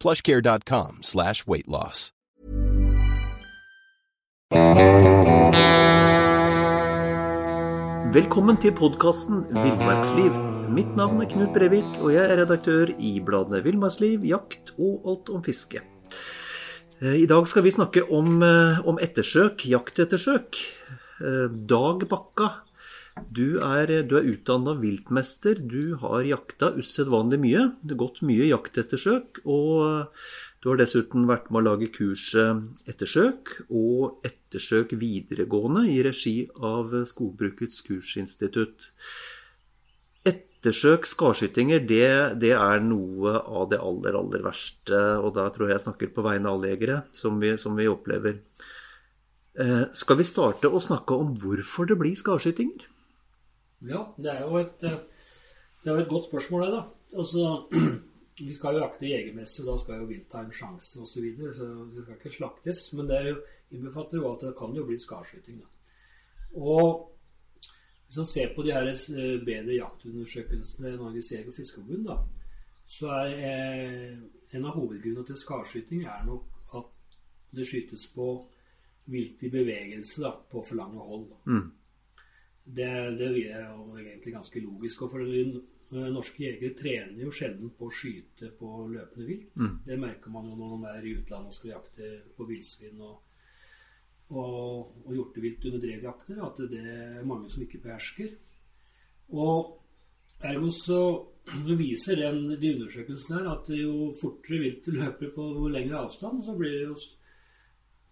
plushcare.com slash weight loss. Velkommen til podkasten Villmarksliv. Mitt navn er Knut Brevik, og jeg er redaktør i bladene Villmarksliv, Jakt og Alt om fiske. Eh, I dag skal vi snakke om, eh, om ettersøk, jaktettersøk. Eh, Dag Bakka, du er, du er utdanna viltmester. Du har jakta usedvanlig mye. Det har gått mye jaktettersøk. Og du har dessuten vært med å lage kurset Ettersøk og Ettersøk videregående i regi av Skogbrukets kursinstitutt. Ettersøk, skarskytinger, det, det er noe av det aller, aller verste. Og da tror jeg jeg snakker på vegne av alle jegere, som som vi opplever. Eh, skal vi starte å snakke om hvorfor det blir skarskytinger? Ja, det er jo et, eh, det er et godt spørsmål, det, da. Altså, vi skal jo jakte jegermessig, og da skal jo vilt ha en sjanse osv. Så, videre, så det skal ikke slaktes. Men det er innbefatter jo at det kan jo bli skarskyting. Da. Og hvis man ser på de her bedre jaktundersøkelsene Norges Jeger- og Fiskerforbund, da, så er eh, en av hovedgrunnene til skarskyting er nok at det skytes på vilt i bevegelse da, på for lange hold. Mm. Det, det er jo egentlig ganske logisk. Og for norske jegere trener jo sjelden på å skyte på løpende vilt. Mm. Det merker man jo når man er i utlandet og skal jakte på villsvin og, og, og hjortevilt under drevjakter, at det er mange som ikke behersker. Og ergo så viser den, de undersøkelsene her at jo fortere viltet løper på lengre avstand, så blir det jo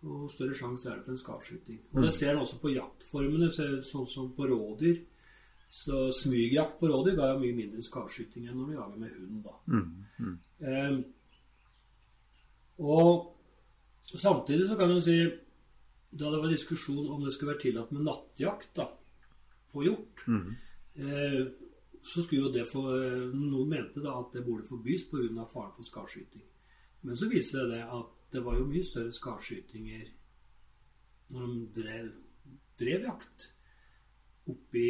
og større sjanse er det for en skarskyting. Og Det ser en også på jaktformene. Sånn som på rådyr. Så Smygjakt på rådyr ga jo mye mindre skarskyting enn når du jager med hund. da. Mm. Mm. Eh, og samtidig så kan du si Da det var diskusjon om det skulle være tillatt med nattjakt da, på hjort, Mm. eh, så skulle jo det for Noen mente da at det burde forbys pga. faren for skarskyting. Men så viser det at det var jo mye større skarskytinger når de drev, drev jakt oppi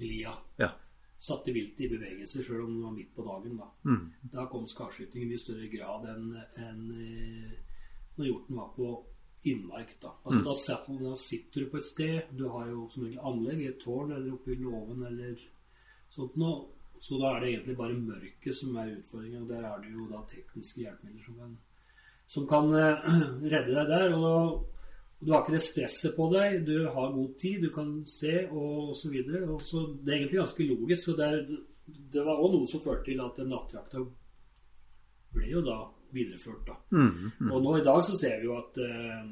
lia. Ja. Satte viltet i bevegelse sjøl om det var midt på dagen. Da Mm. Da kom skarskyting i mye større grad enn enn, eh, når hjorten var på innmark. Da Altså Mm. da, set- da sitter du på et sted, du har jo som regel anlegg i et tårn eller oppe i låven eller sånt noe. Så da er det egentlig bare mørket som er utfordringen, og der er det jo da tekniske hjelpemidler som kan, som kan eh, redde deg der. Og, du har ikke det stresset på deg, du har god tid, du kan se og osv. Det er egentlig ganske logisk. og det, er, det var òg noe som førte til at nattjakta ble jo da videreført. da. Mm. Mm. Og nå i dag så ser vi jo at eh,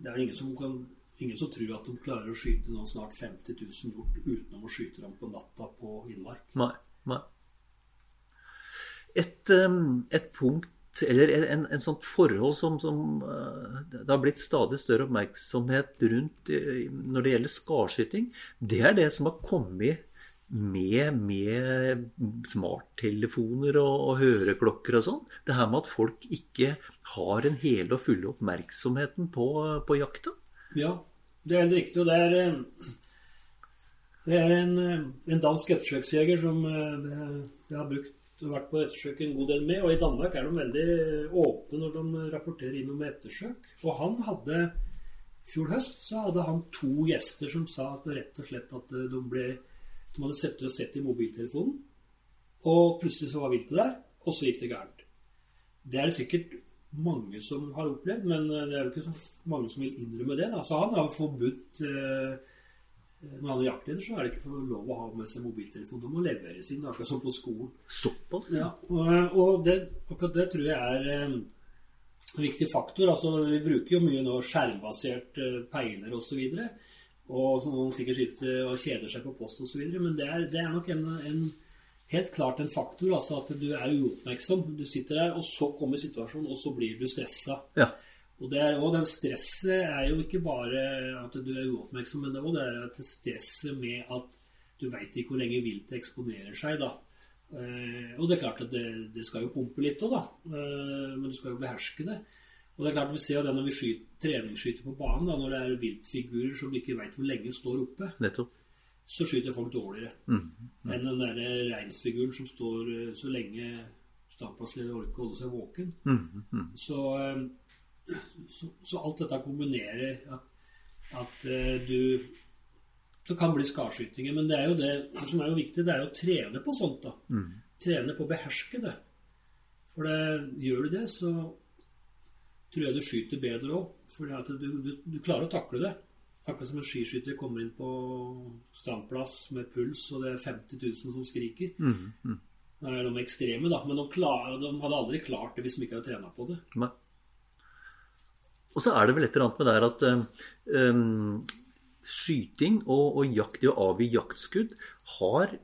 det er ingen som kan Ingen som tror at de klarer å skyte nå snart 50 000 hjort uten å skyte dem på natta på innmark. Nei. Nei. Et, um, et punkt eller en, en sånt forhold som, som uh, det har blitt stadig større oppmerksomhet rundt uh, når det gjelder skarskyting, det er det som har kommet med, med smarttelefoner og, og høreklokker og sånn. Det her med at folk ikke har en hele og fulle oppmerksomheten på, på jakta. Ja, det er helt riktig. Og det er, eh, det er en, eh, en dansk ettersøksjeger som det har brukt og vært på ettersøk en god del med. Og i Danmark er de veldig åpne når de rapporterer inn om ettersøk. Og han hadde fjor høst så hadde han to gjester som sa at rett og slett at de, ble, de hadde sett og sett i mobiltelefonen. Og plutselig så var viltet der, og så gikk det gærent. Det er det sikkert mange som har opplevd, men det er jo ikke så mange som vil innrømme det. Da. Så han har forbudt eh, Når han er jaktleder, så er det ikke for lov å ha med seg mobiltelefon. Det må leveres inn, akkurat som på skolen. Såpass? Ja, og, og det, akkurat det tror jeg er eh, en viktig faktor. Altså, vi bruker jo mye nå skjermbasert eh, peiler osv. Og, så og som noen sikkert sitter og kjeder seg på post osv. Men det er, det er nok en, en helt klart en faktor. altså At du er uoppmerksom. Du sitter der, og så kommer situasjonen, og så blir du stressa. Ja. Og, det er, og den stresset er jo ikke bare at du er uoppmerksom, men det er også det stresset med at du veit ikke hvor lenge viltet eksponerer seg. da. Eh, og det er klart at det, det skal jo pumpe litt òg, da. Eh, men du skal jo beherske det. Og det er klart Vi ser jo det når vi skyter, treningsskyter på banen, da, når det er viltfigurer som ikke veit hvor lenge står oppe. Nettopp så skyter folk dårligere mm. Mm. enn den der reinsfiguren som står eh, så lenge standplassleder orker å holde seg våken. Mm. Mm. Så, eh, så, så, alt dette kombinerer at, at eh, du Det kan bli skarskytinger, men det er jo det som er jo viktig, det er jo å trene på sånt. da. Mm. Trene på å beherske det. For det, gjør du det, så tror jeg du skyter bedre òg. For du, du, du klarer å takle det. Akkurat som en skiskytter kommer inn på standplass med puls, og det er 50 000 som skriker. Mm, mm. Det er de ekstreme, da. Men de, klar, de, hadde aldri klart det hvis de ikke hadde trena på det. Nei. Og så er det vel et eller annet med det at um, skyting og, og jakt, det å avgi jaktskudd, har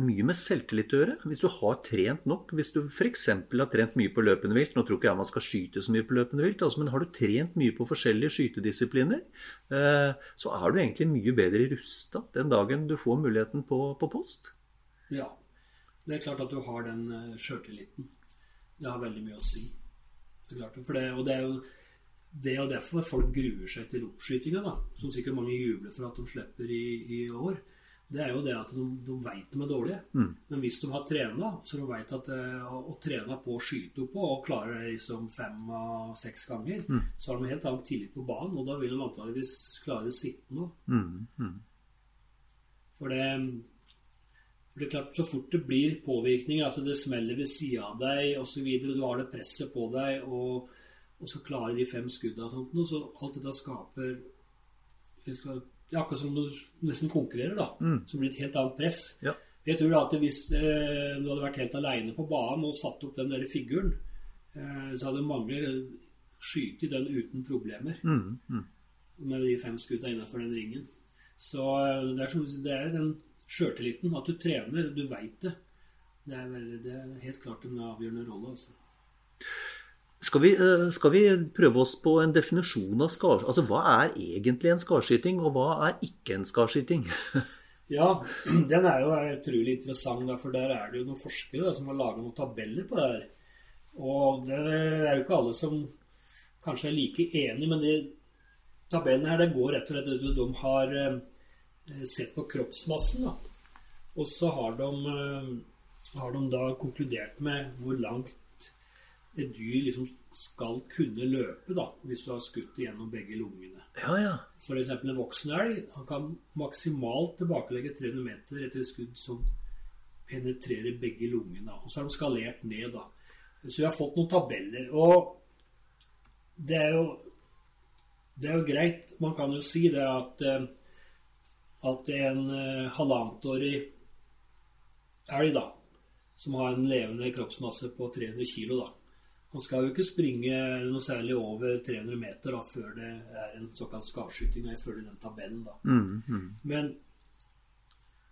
mye med selvtillit å gjøre. Hvis du har trent nok, hvis du f.eks. har trent mye på løpende vilt Nå tror ikke jeg man skal skyte så mye på løpende vilt, altså, men har du trent mye på forskjellige skytedisipliner, eh, så er du egentlig mye bedre rusta den dagen du får muligheten på, på, post. Ja. Det er klart at du har den sjøltilliten. Det har veldig mye å si. Det det, og det er jo det er derfor folk gruer seg til oppskytinga, som sikkert mange jubler for at de slipper i, i år det er jo det at de, de veit de er dårlige. Mm. Men hvis de har trena, så de veit at eh, å, å trene på å skyte oppå og klarer det liksom fem av seks ganger, mm. så har de helt annen tillit på banen, og da vil de antageligvis klare det sittende òg. Mm. Mm. For det for det er klart, Så fort det blir påvirkning, altså det smeller ved sida av deg osv., du har det presset på deg, og, og så klarer de fem skudda og sånt, så alt dette skaper det er akkurat som du nesten konkurrerer, da. Mm. Så blir det et helt annet press. Ja. Jeg tror at hvis eh, du hadde vært helt aleine på banen og satt opp den der figuren, eh, så hadde mange skutt den uten problemer. Mm. Mm. Med de fem skudda innenfor den ringen. Så eh, det er, som, det er den sjøltilliten. At du trener, du veit det. Det er, veldig, det er, helt klart en avgjørende rolle. altså. Skal vi, eh, skal vi, prøve oss på en definisjon av skarskyting? Altså, hva er egentlig en skarskyting, og hva er ikke en skarskyting? ja, den er jo utrolig interessant, for der er det jo noen forskere da, som har laga noen tabeller på det her. Og det er jo ikke alle som kanskje er like enige, men de tabellene her det går rett og slett ut De har eh, sett på kroppsmassen, da. og så har de, eh, har de da konkludert med hvor langt et dyr liksom skal kunne løpe da, hvis du har skutt gjennom begge lungene. Ja, ja. F.eks. en voksen elg han kan maksimalt tilbakelegge 300 meter etter et skudd som penetrerer begge lungene. Og så har de skalert ned. da. Så vi har fått noen tabeller. Og det er jo, det er jo greit. Man kan jo si det at, eh, at en uh, halvannetårig elg da, som har en levende kroppsmasse på 300 kg, da, man skal jo ikke springe noe særlig over 300 meter da, før det er en såkalt skavskyting, ifølge den tabellen. da. Mm, mm. Men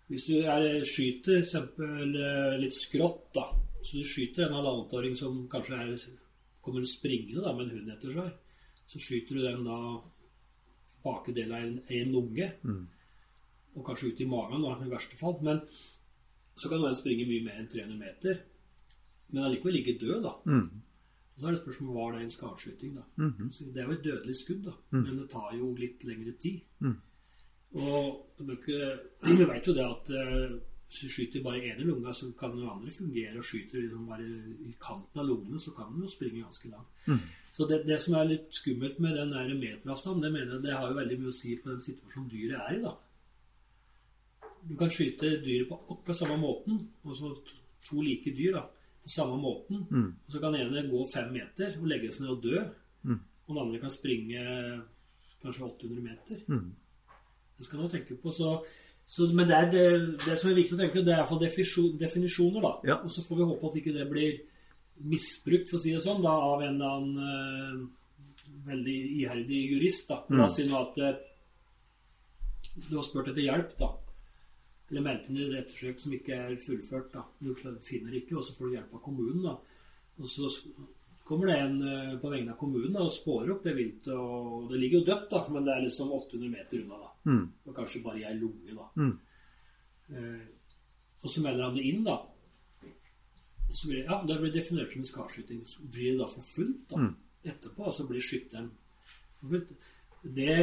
hvis du er, skyter eksempel litt skrått, da, så du skyter en halvannetåring som kanskje er, kommer springende da, med en hund etter seg, så skyter du den da bake del av en, en lunge, mm. og kanskje ut i magen da, i verste fall. Men så kan den springe mye mer enn 300 meter, men allikevel ligge død. da. Mm. Så er det spørsmålet var det en skadeskyting. da. Mm -hmm. Det er jo et dødelig skudd, da. Mm. men det tar jo litt lengre tid. Mm. Og vi vet jo det at uh, hvis du skyter bare ene lunga, så kan den andre fungere. Og skyter liksom bare i kanten av lungene, så kan den jo springe ganske langt. Mm. Så det, det, som er litt skummelt med den der meteravstanden, det mener jeg det har jo veldig mye å si på den situasjonen dyret er i. da. Du kan skyte dyret på akkurat samme måten, altså to like dyr, da samme måten. Og så kan den ene gå fem meter og legge seg ned og dø. Og den andre kan springe kanskje 800 meter. Det skal man tenke på. Så, så, men det, er det, det, som er viktig å tenke, på, det er iallfall definisjoner. da. Ja. Og så får vi håpe at ikke det blir misbrukt, for å si det sånn, da, av en eller annen uh, veldig iherdig jurist. da. La oss si nå at uh, du har spurt etter hjelp, da. Inn i det ettersøk som ikke er fullført. da. Du finner ikke, og så får du hjelp av kommunen. da. Og så kommer det en eh, på vegne av kommunen da, og spårer opp det viltet. og Det ligger jo dødt, da, men det er liksom 800 meter unna. da. Og kanskje bare i ei lunge. da. Eh, og så melder han det inn, da. Og så blir det, ja, det blir definert som en skarskyting. Så blir det da forfulgt da, etterpå. Altså blir skytteren forfulgt. Det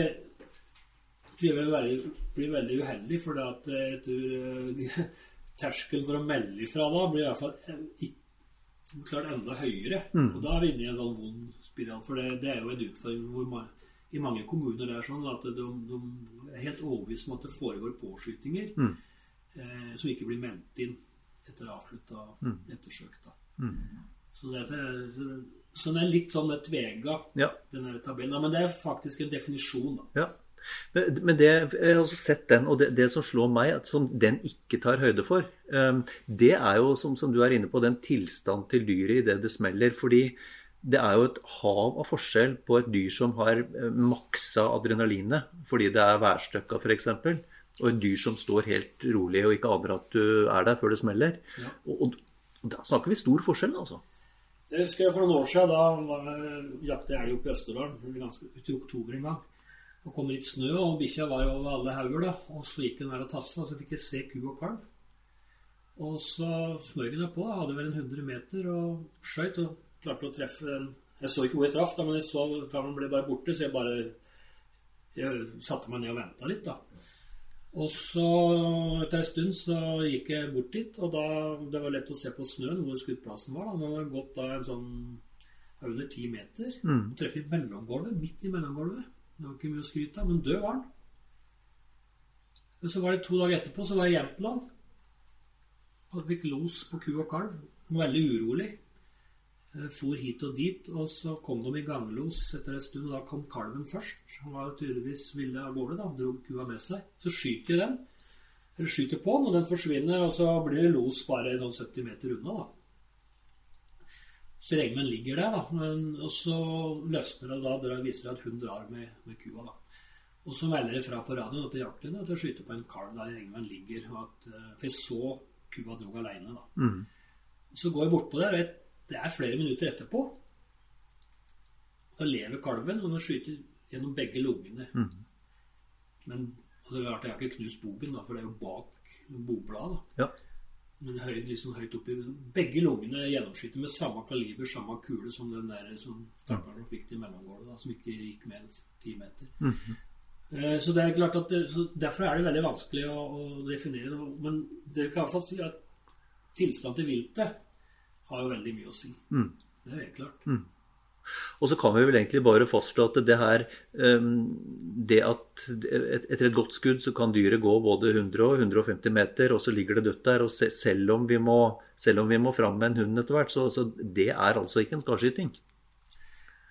blir, vel veldig, blir veldig uheldig, for at eh, jeg tror eh, terskelen for å melde ifra da blir i hvert fall ikke klart enda høyere. Og da er vi inne i en sånn vond spiral. For det, det er jo en utfordring hvor man, i mange kommuner det er sånn at de, de er helt overbevist om at det foregår påskytinger eh, som ikke blir meldt inn etter avslutta ettersøk. Da. Så, det er, så, så det er litt sånn det tvega, Ja. den tabellen. Ja, men det er faktisk en definisjon, da. Ja. Men men det, jeg har også sett den, og det, det som slår meg, at som den ikke tar høyde for, eh, det er jo, som, som du er inne på, den tilstand til dyret idet det smeller. Fordi det er jo et hav av forskjell på et dyr som har eh, maksa adrenalinet fordi det er værstøkka f.eks., og et dyr som står helt rolig og ikke aner at du er der før det smeller. Ja. Og, og, da snakker vi stor forskjell, altså. Det husker jeg for noen år siden. Da jakta jeg- elg oppe i Østerdalen ganske ut oktober en gang. Og kom litt snø, og bikkja var over alle hauger. da, Og så gikk hun der og tassa, og så fikk jeg se ku og kalv. Og så smøg hun på. Jeg Hadde vel en 100 meter og skøyt og klarte å treffe den. Jeg så ikke hvor jeg traff, da, men jeg så kalven ble bare borte, så jeg bare jeg satte meg ned og venta litt. da. Og så etter en stund så gikk jeg bort dit, og da det var lett å se på snøen hvor skuddplassen var. da, Den hadde gått da en sånn under ti meter. Og treffer mellomgulvet, midt i mellomgulvet. Det var ikke mye å skryte av, men død var han. Så var det to dager etterpå, så var jeg i Jämtland. Og fikk los på ku og kalv. Veldig urolig. Eh, For hit og dit, og så kom de i ganglos etter en stund, og da kom kalven først. Han var tydeligvis ville av gårde, da. Dro kua med seg. Så skyter jeg den. Eller skyter på den, og den forsvinner, og så blir det los bare sånn 70 meter unna, da. Så Regmen ligger der, da. Men, og så løsner det, og da drar- viser det at hun drar med, med kua, da. Og så melder det fra på radioen at jaktlynet at jeg skyter på en kalv der Regmen ligger. Og at, eh, for jeg så kua dro alene, da. Så går jeg bortpå der, og det er flere minutter etterpå. Da lever kalven, og den skyter gjennom begge lungene. Men altså, klart, jeg har ikke knust bogen, da, for det er jo bak bogbladet. da. Ja. Men høy, liksom høyt oppi Begge lungene gjennomskyter med samme kaliber, samme kule som den der som takkeren fikk til mellomgulvet, som ikke gikk mer enn ti meter. Eh, Så det er klart at Derfor er det veldig vanskelig å, å definere. Men det kan i hvert fall si at tilstand til viltet har jo veldig mye å si. Det er helt klart. Og så kan vi vel egentlig bare fastslå at det her ehm, Det at etter et godt skudd så kan dyret gå både 100 og 150 meter, og så ligger det dødt der. Og selv, om vi må, selv om vi må fram med en hund etter hvert, så, så det er altså ikke en skadeskyting.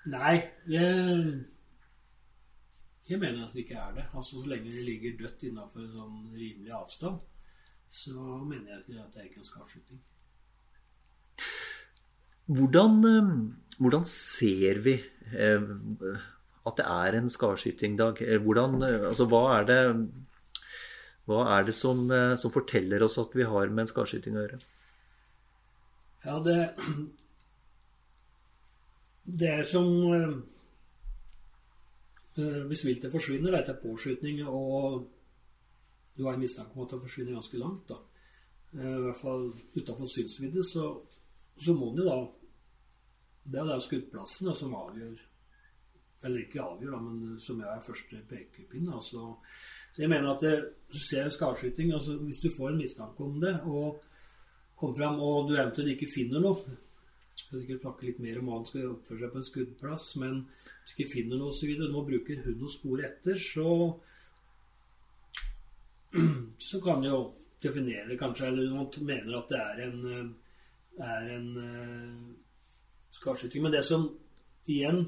Nei, jeg, jeg mener at det ikke er det. Altså Så lenge det ligger dødt innafor sånn rimelig avstand, så mener jeg at det er ikke en skadeskyting. Hvordan, ehm, hvordan ser vi eh, at det er en skadeskyting, Dag? Eh, Hvordan, eh, altså, hva er det hva er det som, eh, som forteller oss at vi har med en skarskyting å gjøre? Ja, det Det er som eh, eh, Hvis viltet forsvinner da, etter påskyting, og du har en mistanke om at det forsvinner ganske langt, da, eh, i hvert fall utafor synsvidde, så, så må den jo da Det er da skuddplassen som avgjør Eller ikke avgjør, da, men som er første pekepinn. Altså. Så jeg mener at det, ser en skadeskyting altså Hvis du får en mistanke om det, og kommer fram, og du eventuelt ikke finner noe Jeg skal sikkert snakke litt mer om hva han skal oppføre seg på en skuddplass, men hvis du ikke finner noe osv., nå bruker hund å spore etter, så så kan jo definere kanskje, eller man mener at det er en, eh, er en skadeskyting. Men det som igjen,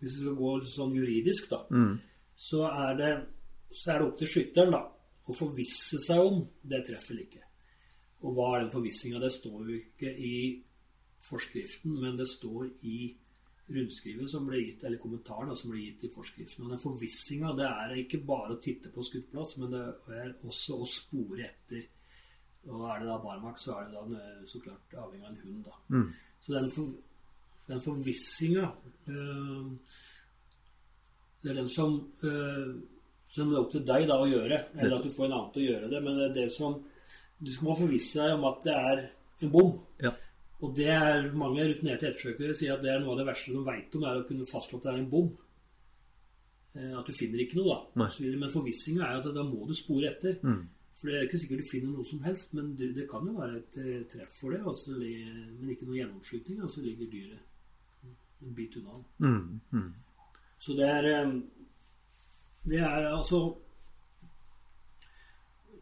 hvis vi skal gå sånn juridisk, da, Mm. så, er det, så er det opp til skytteren da, å forvisse seg om det treffer eller ikke. Og hva er den forvissinga? Det står jo ikke i forskriften, men det står i rundskrivet som ble gitt, eller kommentaren da, som ble gitt i forskriften. Og den forvissinga det er ikke bare å titte på skuddplass, men det er også å spore etter. Og er det da barmark, så er det da så klart avhengig av en hund. da. Så den, for, den forvissinga øh, Det er den som øh, som det er opp til deg da å gjøre, eller at du får en annen til å gjøre det. Men det er det som du skal må forvisse deg om at det er en bom. Ja. Og det er mange rutinerte ettersøkere sier at det er noe av det verste de veit om, er å kunne fastslå at det er en bom. Eh, At du finner ikke noe, da. Nei. Og så. Men forvissinga er at da må du spore etter. Mm. For det er ikke sikkert du finner noe som helst, men det, det kan jo være et eh, treff for det. Altså, men ikke noe gjennomskyting. Altså ligger dyret en bit unna. Mm. Mm. Så det er eh, Det er altså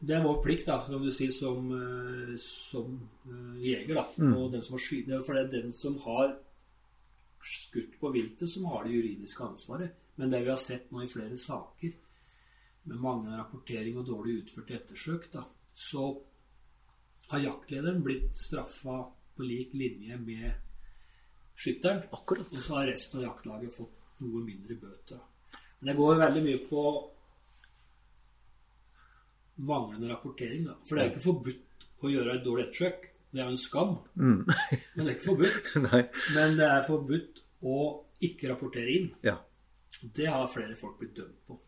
Det er vår plikt, da, som du sier, som, eh, som uh, jeger. da, og den som har sky, det er For det er den som har skutt på viltet, som har det juridiske ansvaret. Men det vi har sett nå i flere saker, med manglende rapportering og dårlig utført ettersøk, da, så har jaktlederen blitt straffa på lik linje med skytteren. Akkurat. Og så har resten av jaktlaget fått noe mindre bøter. Men det går veldig mye på manglende rapportering. Da. For det er ikke forbudt å gjøre et dårlig ettersøk. Det er jo en skam. Men det er ikke forbudt. Men det er forbudt å ikke rapportere inn. Ja. Det har flere folk blitt dømt på.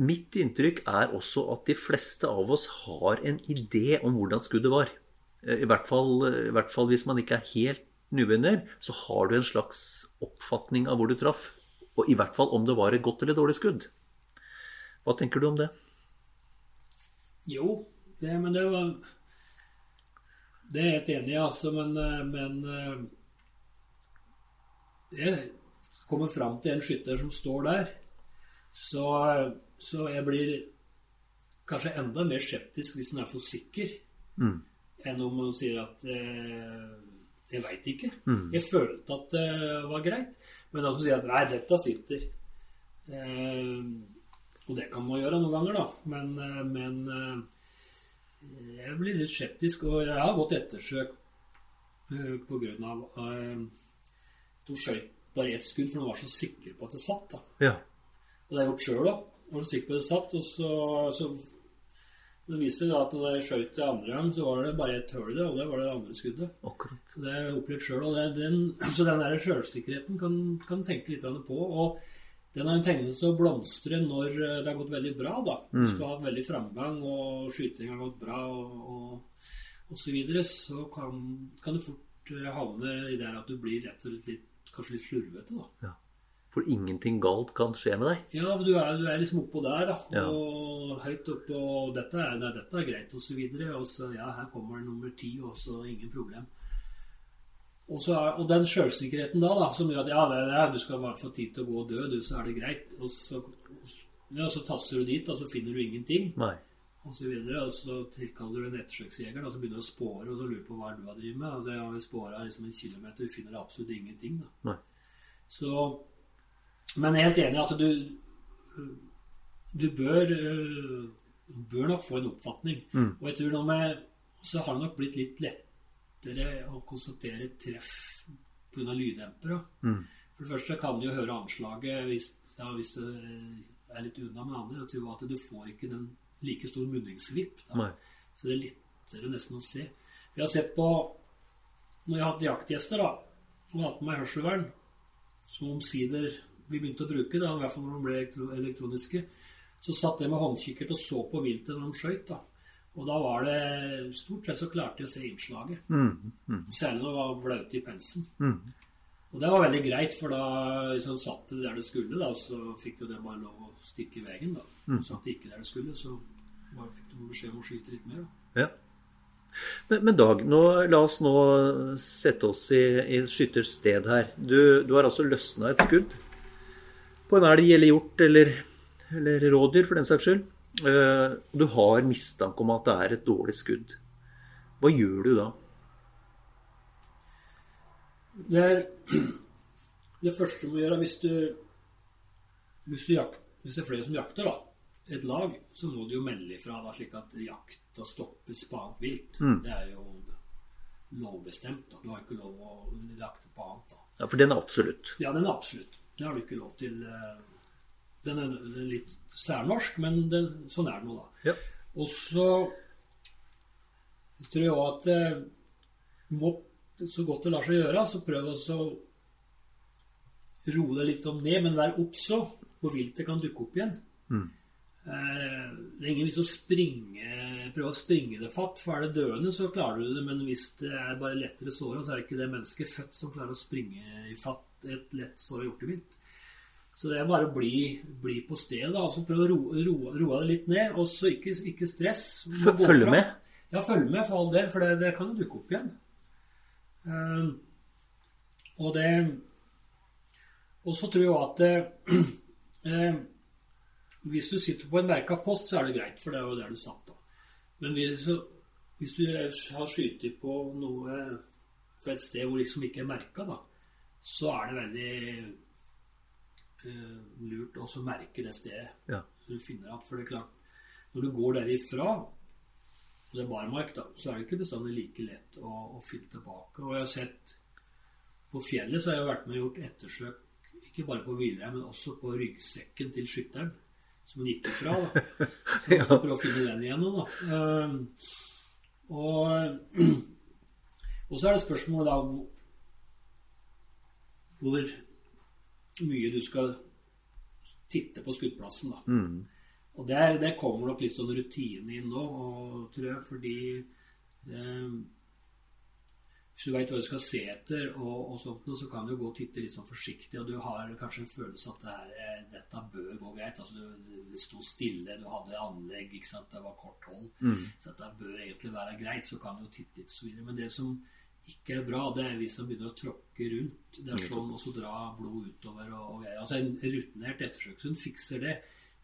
Mitt inntrykk er også at de fleste av oss har en idé om hvordan skuddet var. Eh, I hvert fall, i hvert fall hvis man ikke er helt nybegynner, så har du en slags oppfatning av hvor du traff. Og i hvert fall om det var et godt eller dårlig skudd. Hva tenker du om det? Jo, det, men det var Det er jeg helt enig i, altså, men, eh, men eh, Jeg kommer fram til en skytter som står der, så, så jeg blir kanskje enda mer skeptisk hvis han er for sikker, enn om man sier at eh, jeg veit ikke. Jeg følte at det var greit, men at du sier at nei, dette sitter. Eh, og det kan man gjøre noen ganger, da. Men, eh, men jeg blir litt skeptisk, og jeg har gått ettersøk på grunn av at hun skjøt bare ett skudd, for hun var så sikker på at det satt. da. Ja. Og det har jeg gjort sjøl òg. Var sikker på at det satt, og så, så Det viser da at når jeg skjøt andre gang, så var det bare et hull i det, og det var det andre skuddet. Akkurat. Så det har jeg opplevd sjøl. Den, så den der sjølsikkerheten kan, kan tenke litt på. Og den har en tendens til å blomstre når eh, det har gått veldig bra. da. Hvis du har hatt veldig framgang, og skyting har gått bra, og, og, og så videre, så kan, kan du fort eh, havne i det at du blir rett og slett litt, kanskje litt slurvete. da. Ja. For ingenting galt kan skje med deg. Ja, for du er, du er liksom oppå der, da. Ja. Og høyt oppe, og dette er, nei, dette er greit, og så videre. Og så, ja, her kommer nummer ti, og så ingen problem. Og, så er, og den sjølsikkerheten da, da, som gjør at ja, det, er, du skal bare få tid til å gå og dø, du, så er det greit. Og så, ja, så tasser du dit, og så finner du ingenting, Nei. og så videre. Og så tilkaller du en ettersøksjeger, og så begynner du å spåre, og så lurer på hva du har drevet med. Og det har vi spåra liksom en kilometer, vi finner absolutt ingenting, da. Nei. Så Men jeg er helt enig i at du Du bør øh, bør nok få en oppfatning. Og jeg tror nå med Så har det nok blitt litt lettere å konstatere treff pga. lyddempere. For det første kan du jo høre anslaget hvis, ja, hvis det er litt unna med andre. Og at du får ikke den like stor munningsvipp. Så det er lettere nesten å se. Vi har sett på Når jeg har hatt jaktgjester da, og hatt med meg hørselvern, som omsider vi begynte å bruke, da, i hvert fall når de ble elektro elektroniske, så satt jeg med håndkikkert og så på viltet når de skøyt. Og da var det Stort sett så klarte jeg å se innslaget. Særlig når det var blaute i pensen. Og det var veldig greit, for da liksom, satt det der det skulle, da, så fikk jo det bare lov å stikke i veien. da. Satt det ikke der det skulle, så bare fikk de beskjed om å skyte litt mer. da. Ja. Men, men Dag, nå, la oss nå sette oss i, i skytters sted her. Du, du har altså løsna et skudd på en elg eller hjort eller, eller rådyr, for den saks skyld. og Du har mistanke om at det er et dårlig skudd. Hva gjør du da? Det er det første du må gjøre hvis du hvis, du jak, hvis det er flere som jakter, da, et lag, så må du jo melde ifra da, slik at jakta stoppes på annet vilt. Det er jo lovbestemt. da. Du har ikke lov å jakte på annet. da. Ja, For den er absolutt. Ja, den er absolutt. Det har du ikke lov til. eh, Den er litt særnorsk, men det, sånn er det nå, da. Ja. Og så tror jeg òg at eh, du må, så godt det lar seg gjøre, så prøv også å roe deg litt sånn ned, men vær obs på viltet kan dukke opp igjen. Eh, Det er ingen vits å springe, prøve å springe det fatt, for er det døende, så klarer du det. Men hvis det er bare lettere såra, så er det ikke det mennesket født som klarer å springe i fatt et lett såra mitt. Så det er bare å bli, bli på stedet. da, altså Prøv å roe det roe litt ned. Og så ikke, ikke stress. Du må F- gå følge med? Ja, følg med for all del, for det, det kan jo dukke opp igjen. Eh, og det Og så tror jeg at eh, eh, hvis du sitter på en merka post, så er det greit, for det er jo der du satt. da. Men hvis, så, hvis du har skutt på noe fra et sted hvor liksom ikke er merka, da, så er det veldig uh, lurt å merke det stedet. Ja. Så du finner at, for det er klart, når du går derifra, og det er barmark, da, så er det ikke bestandig like lett å, å finne tilbake. Og jeg har sett på fjellet så har jeg vært med og gjort ettersøk, ikke bare på villrein, men også på ryggsekken til skytteren, som han gikk ifra. da. Jeg å finne den igjennom, da. Ehm, og, og så er det spørsmålet da hvor- mye du skal titte på skuddplassen, da. Og det, der, kommer nok litt sånn rutine inn nå, og, tror jeg, fordi eh, Hvis du veit hva du skal se etter, og, og sånt, så kan du gå og titte litt sånn forsiktig, og du har kanskje en følelse at det her, eh, dette bør gå greit. altså du, Det sto stille, du hadde anlegg, ikke sant? det var kort hold. Så dette bør egentlig være greit. Så kan du titte litt, så videre. Men det som ikke er bra, det er hvis han begynner å tråkke rundt. Det er sånn, også dra blod utover og, og greier. Altså En rutinert ettersøkshund fikser det.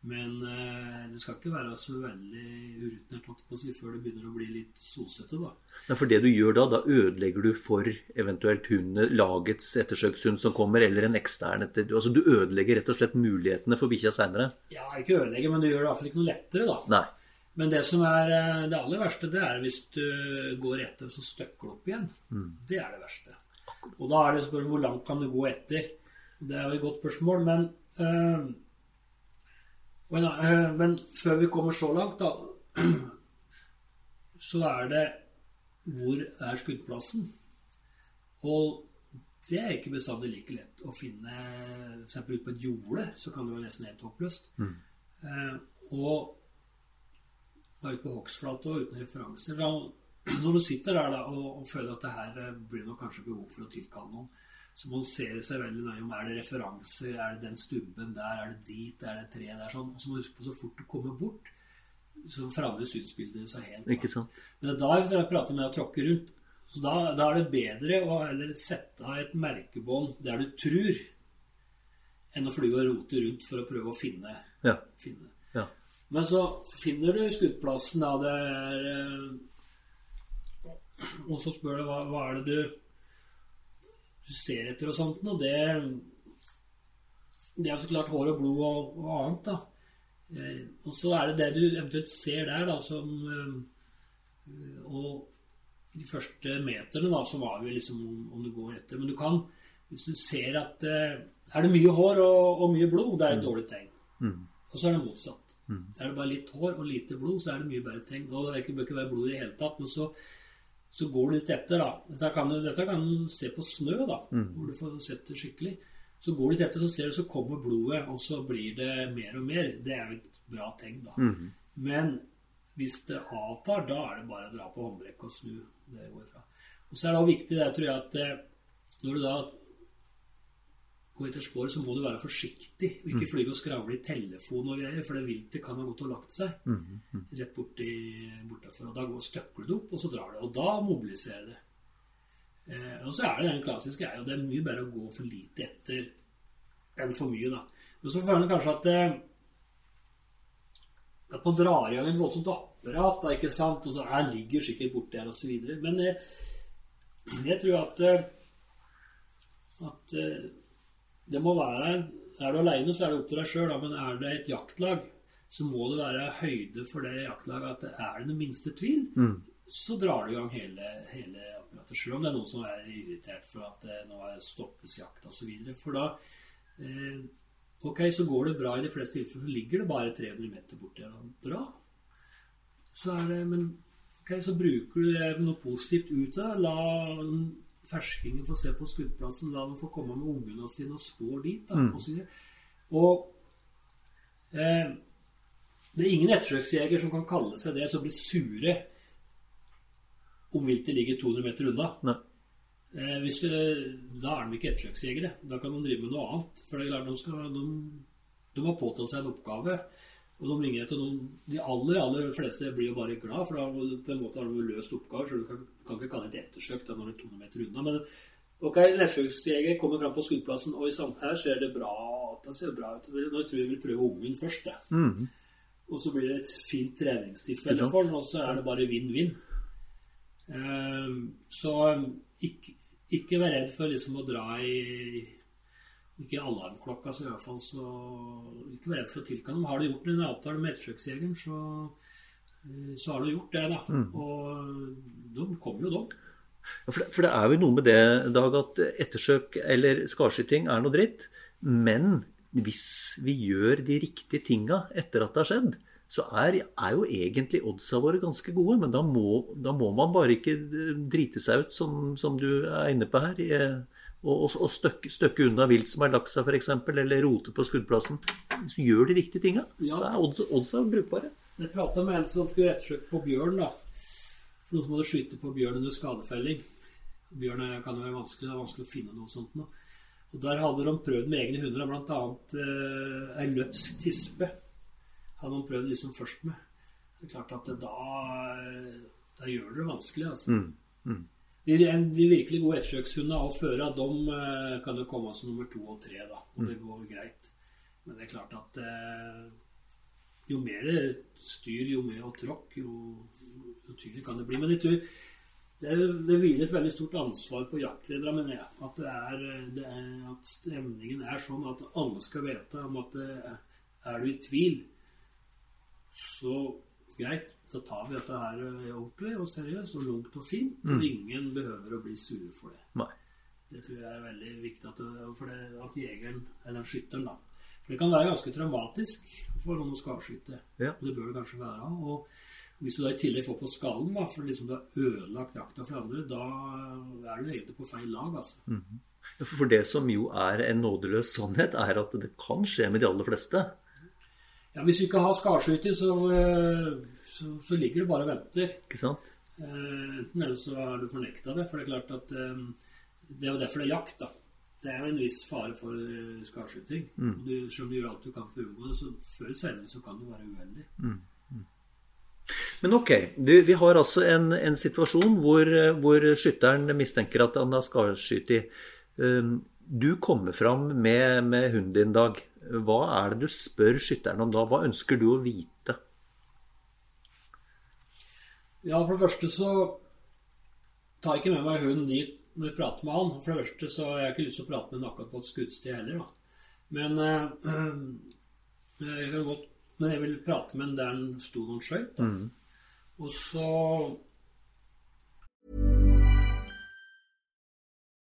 Men eh, det skal ikke være så veldig urutinert på si, før det begynner å bli litt sosete. da. Men for det du gjør da, da ødelegger du for eventuelt hunden, lagets ettersøkshund som kommer, eller en ekstern etter... Altså du ødelegger rett og slett mulighetene for bikkja seinere? Ja, ikke ødelegger, men du gjør det iallfall ikke noe lettere, da. Nei. Men det som er eh, det aller verste, det er hvis du går etter, så støkker du opp igjen. Det er det verste. Og da er det spørsmål hvor langt kan du gå etter. Det er jo et godt spørsmål, men øh, men, en, eh, Men før vi kommer så langt, da, så er det hvor er skuddplassen? Og det er ikke bestandig like lett å finne f.eks. ute på et jorde, så kan det være nesten helt håpløst. Eh, og var ute på hogstflate og uten referanser. Da, når du sitter der da, og, og føler at det her eh, blir nok kanskje behov for å tilkalle noen, så må man se seg veldig nøye om er det referanser, er det den stubben der, er det dit, er det tre der, sånn. Og så må du huske på så fort du kommer bort, så forandrer synsbildet seg helt. da. Ikke sant? Men da hvis dere prater med å tråkke rundt, så da, da er det bedre å heller sette av et merkebånd der du tror, enn å fly og rote rundt for å prøve å finne. Ja. finne. Men så finner du skuddplassen, da det er eh, Og så spør du hva, hva er det du, du ser etter og sånt, og det Det er så klart hår og blod og, og annet, da. Eh, og så er det det du eventuelt ser der, da, som eh, Og de første meterne, da, så var vi liksom om, om du går etter. Men du kan, hvis du ser at Er det mye hår og, og mye blod, det er et dårlig tegn. Og så er det motsatt. Er det bare litt hår og lite blod, så er det mye bedre ting. Og det bør ikke være blod i det hele tatt, men så, så går du litt etter, da. Dette kan, du, dette kan du se på snø, da, hvor du får sett det skikkelig. Så går du litt etter, så ser du, så kommer blodet, og så blir det mer og mer. Det er jo et bra tegn, da. Men hvis det avtar, da er det bare å dra på håndbrekket og snu. Det går ifra. Og så er det også viktig, det tror jeg, at eh, når du da går etter spor, så må du være forsiktig og ikke fly og skravle i telefon og greier, for det viltet kan ha gått og lagt seg rett borti, bortafor. Og da går støkler det opp, og så drar det. Og da mobiliserer det. Eh, og så er det den klassiske er jo det er mye bedre å gå for lite etter enn for mye, da. Men så føler man kanskje at eh, at man drar i gang et voldsomt apparat, da, ikke sant? Og så her ligger sikkert borti her, osv. Men eh, jeg tror at at det må være Er du aleine, så er det opp til deg sjøl, men er det et jaktlag, så må det være høyde for det jaktlaget at det er det den minste tvil, mm. så drar du i gang hele, hele apparatet. Selv om det er noen som er irritert for at det, nå stoppes jakt osv. For da eh, Ok, så går det bra i de fleste tilfeller. Så ligger det bare 300 meter borti der. Bra. Så er det Men ok, så bruker du det noe positivt ut av. La ferskingen får se på skuddplassen. La dem få komme med ungene sine og spår dit. Da, mm. og, og eh, det er ingen ettersøksjeger som kan kalle seg det, som blir sure om viltet ligger 200 meter unna. Eh, hvis, da er de ikke ettersøksjegere. Da kan de drive med noe annet. For det er klart, de, skal, de, de har påtatt seg en oppgave. Og de ringer etter noen De aller aller fleste blir jo bare glad, for da på en måte har du løst oppgaver. Så du kan, kan ikke kalle det et ettersøk da, når det er 200 meter unna. Men ok, en kommer fram på skuddplassen, og i samt her ser det bra, det ser bra ut. Nå tror jeg vi vil prøve ungen først. Det. Mm. Og så blir det et fint treningstilfelle for den, og så er det bare vinn-vinn. Um, så ikke, ikke vær redd for liksom å dra i Ikke alarmklokka, så i hvert fall så Ikke vær redd for å tilkalle dem. Har du gjort en avtale med ettersøksjegeren, så, eh, så har du gjort det, da. Mm. Og de kommer jo, de. Ja, for, det, for det er jo noe med det, Dag, at ettersøk eller skarskyting er noe dritt. Men hvis vi gjør de riktige tinga etter at det har skjedd, så er, er, jo egentlig oddsa våre ganske gode. Men da må, da må, man bare ikke drite seg ut, som, som du er inne på her. Og, og, støkke, støkke, unna vilt som er lagt seg, f.eks., eller rote på skuddplassen. Så gjør de riktige tinga. Ja. Så er oddsa, oddsa brukbare. Jeg prata med en som skulle ettersøke på bjørn. da. Noen som hadde skutt på bjørn under skadefelling. Bjørn kan jo være vanskelig, det er vanskelig å finne noe sånt Da. Og Der hadde de prøvd med egne hunder, bl.a. Eh, ei løpsk tispe hadde de prøvd liksom først med. Det er klart at da, da gjør det det vanskelig, altså. Mm. Mm. De, de, virkelig gode ettersøkshundene og føra, de eh, kan jo komme som nummer to og tre, da. Og det mm. går greit. Men det er klart at eh, jo mer styr, jo mer og tråkk, jo, jo tydeligere kan det bli. Men jeg tror det, det hviler et veldig stort ansvar på jaktledere, mener jeg. At, det er, det er, at stemningen er sånn at alle skal vite om at eh, er du i tvil, så greit, så tar vi dette her eh, ordentlig og seriøst og lugnt og fint. Mm. Og ingen behøver å bli sure for det. Nei. Det tror jeg er veldig viktig at, for det, at jegeren, eller skytteren, da For det kan være ganske traumatisk for noen å skadskyte. Ja. Og det bør det kanskje være. Og hvis du da i tillegg får på skallen da, for liksom du har ødelagt jakta for andre, da er du egentlig på feil lag, altså. Mm. For det som jo er en nådeløs sannhet, er at det kan skje med de aller fleste. Ja, Hvis du ikke har skarskyting, så, eh, så, så, ligger du bare og venter. Ikke sant? Eh, enten eller så har du fornekta det. For det er klart at eh, det er jo derfor det er jakt. da. Det er jo en viss fare for skarskyting. Mm. Du, selv gjør alt du kan for å unngå det, så før eller senere så kan du være uheldig. Mm. Mm. Men ok, du, vi har altså en, en situasjon hvor, hvor, skytteren mistenker at han har skarskytt i. du kommer fram med, med hunden din, Dag. Hva er det du spør skytteren om da? Hva ønsker du å vite? Ja, for det første så tar jeg ikke med meg hunden dit når jeg prater med han. For det første så har jeg ikke lyst til å prate med henne akkurat på et skuddsted heller, da. Men øh, jeg kan godt Men jeg vil prate med henne der han sto noen skøyt. Mm. Og så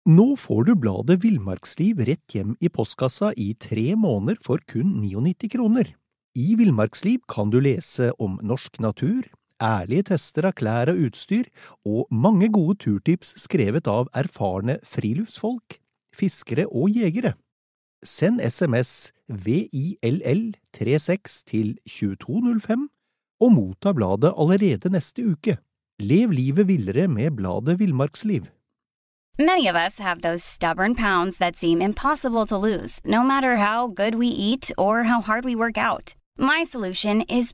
Nå får du bladet Villmarksliv rett hjem i postkassa i tre måneder for kun 99 kroner. I Villmarksliv kan du lese om norsk natur, ærlige tester av klær og utstyr, og mange gode turtips skrevet av erfarne friluftsfolk, fiskere og jegere. Send SMS VILL36 til 2205 og motta bladet allerede neste uke. Lev livet villere med bladet Villmarksliv. Many of us have those stubborn pounds that seem impossible to lose, no matter how good we eat or how hard we work out. My solution is.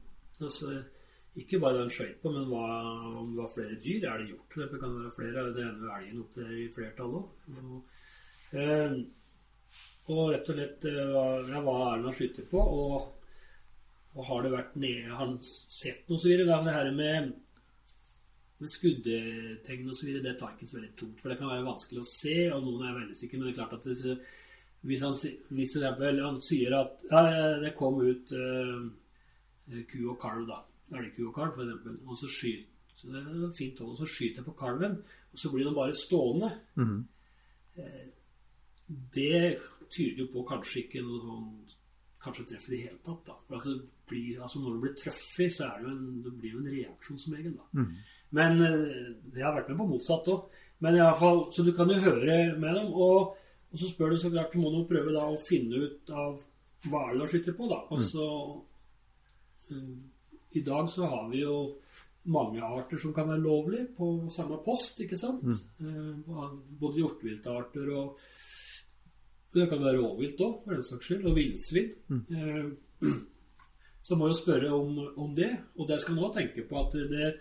Altså, ikke bare hva han skøyt på, men hva, om det var flere dyr. Er det hjort? Det kan være flere. Det ene elgen opp i flertall òg. Eh, og rett og slett eh, hva, ja, hva er det han skyter på? Og, og har det vært nede Har han sett noe så videre? Det her med, med skuddetegn videre, det tar ikke så veldig tungt. For det kan være vanskelig å se, og noen er veldig sikre. Men det er klart at det, hvis han, hvis han sier at ja, det kom ut uh, ku og kalv, da. Elgku og kalv, f.eks. Og så skyter fint hold, og så skyter jeg på kalven, og så blir den bare stående. Mm. Eh, det tyder jo på kanskje ikke noe sånn Kanskje treffer i det hele tatt. da. For altså, blir, altså Når du blir truffet, så er det jo en, det blir jo en reaksjon som regel. da. Mm. Men eh, jeg har vært med på motsatt òg. Men i alle fall, Så du kan jo høre med dem. Og, og så spør du så klart, må du prøve da å finne ut av hva er det du skyter på. da. Og så eh, I dag så har vi jo mange arter som kan være lovlige på samme post, ikke sant? Mm. både hjorteviltarter og det kan være rovvilt òg, for den saks skyld, og villsvin. Mm. så må jo spørre om, om det, og det skal man også tenke på at det,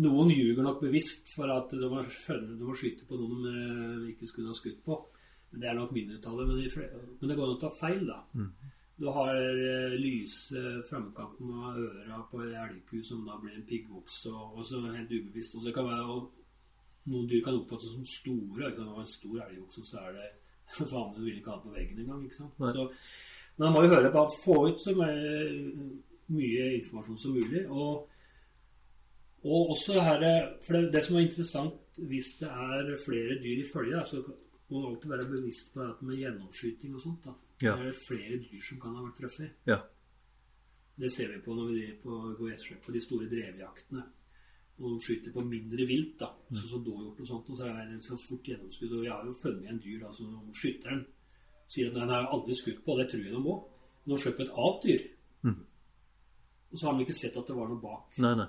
noen ljuger nok bevisst for at de har, funnet, de har skyte på noen de ikke skulle ha skutt på. Men Det er nok mindretallet. Men, de men det går an å ta feil, da. Du har eh, lyse framkanten av øra på en elgku som da blir en piggvoks, og, og så helt ubevisst. Og det kan være Noen dyr kan oppfattes som store. Det kan være en stor elgvoks, og så er det Vanligvis vil ikke ha det på veggen engang. ikke sant? Så, men man må jo høre på å få ut så mye, mye informasjon som mulig. Og, og også det her, for det, det som er interessant hvis det er flere dyr i følge, så må man alltid være bevisst på det med gjennomskyting og sånt. da. Ja. Det er flere dyr som kan ha vært truffet. Ja. Det ser vi på når vi på, går ettersøk på de store drevjaktene. Og de skyter på mindre vilt, da, sånn som dåhjort og sånt. Og så er det så fort gjennomskudd. Og jeg har jo funnet en dyr da, som skytteren sier at den har aldri skutt på, det tror jeg de må. Men de skjøt på et avt dyr. Og så har de ikke sett at det var noe bak. Nei, nei.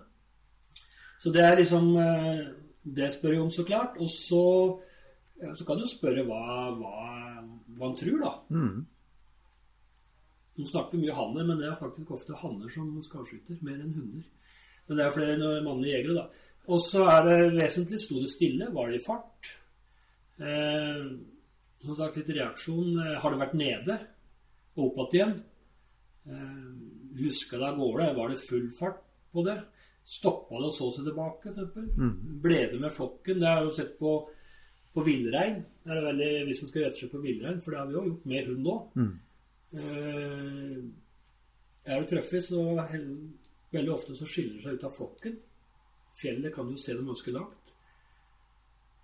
Så det er liksom eh, Det spør jeg om, så klart. Og så, så kan du spørre hva, hva, hva han tror, da. Mhm. Nå snakker vi mye hanner, men det er faktisk ofte hanner som skallskyter, mer enn hunder. Men det er flere mannlige jegere, da. Og så er det vesentlig sto det stille, var det i fart? Eh, som sagt, litt reaksjon. Eh, Har det vært nede og opp igjen? Eh, luska det av gårde? Var det full fart på det? Stoppa det og så seg tilbake, f.eks.? Ble det med flokken? Det har jeg jo sett på, på villrein. Hvis en skal gjette seg på villrein, for det har vi jo gjort med hund nå. Er det truffet, så veldig ofte så skiller det seg ut av flokken. Fjellet kan jo se dem ganske langt.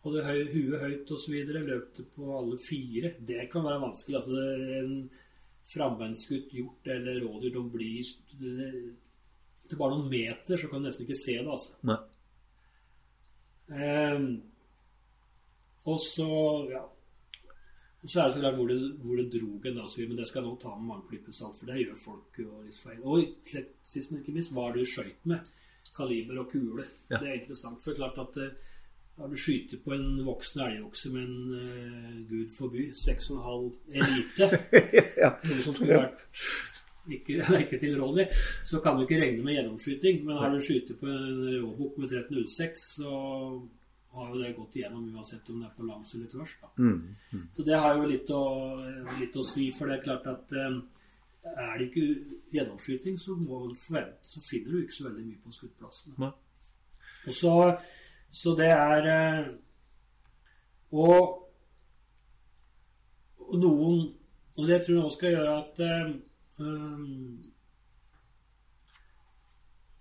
Og det høy, huet høyt og så videre, løp det på alle fire. Det kan være vanskelig. Altså en frambeinskutt hjort eller rådyr, de blir Etter bare noen meter så kan du nesten ikke se det, altså. Nei. Ehm, og så ja. Så er det så klart hvor det, hvor det drog en, da, så, men det skal nå ta med mange klyper salt, for det gjør folk jo litt feil. Og sist, men ikke minst, hva du skøyt med? Kaliber og kule. Ja. Det er interessant. For klart at eh, har du skyter på en voksen elgokse med en uh, gud forby 6,5 elite, Ja. noe som skulle vært ikke, ikke tilrådelig, så kan du ikke regne med gjennomskyting. Men har du skyter på en råbukk med 1306, så har jo det gått igjennom uansett om det er på langs eller tvers. Mm, Mm. Så det har jo litt å, litt å si, for det er klart at eh, er det ikke gjennomskyting, så, forvente, så finner du ikke så veldig mye på skuddplassene. Og så, så det er eh, og, og noen Og det tror jeg også skal gjøre at eh, um,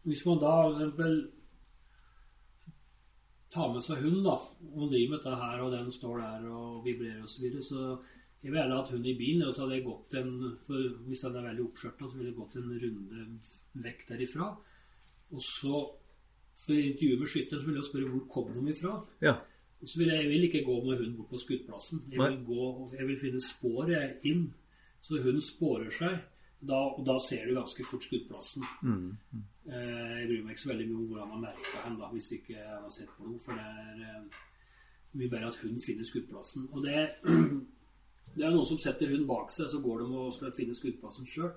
Hvis man da eksempel tar med seg hund, da, og driver med dette her, og den står der og vibrerer osv., så, videre, så jeg vil gjerne hatt hund i bilen. Og så hadde jeg gått en for Hvis den er veldig oppskjørta, så ville jeg gått en runde vekk derifra. Og så, for intervjuet med skytteren, så ville jeg spørre hvor kom de ifra. Ja. Og Så vil jeg, jeg vil ikke gå med hunden bort på skuddplassen. Jeg vil, gå, jeg vil finne sporet inn, så hunden sporer seg. Da, og da ser du ganske fort skuddplassen. Mm. Eh, jeg bryr meg ikke så veldig mye om hvor han merka hen, da, hvis ikke har sett blod. For det er eh, mye bedre at hunden finner skuddplassen. Og det, det er noen som setter hunden bak seg, så går de og skal finne skuddplassen sjøl.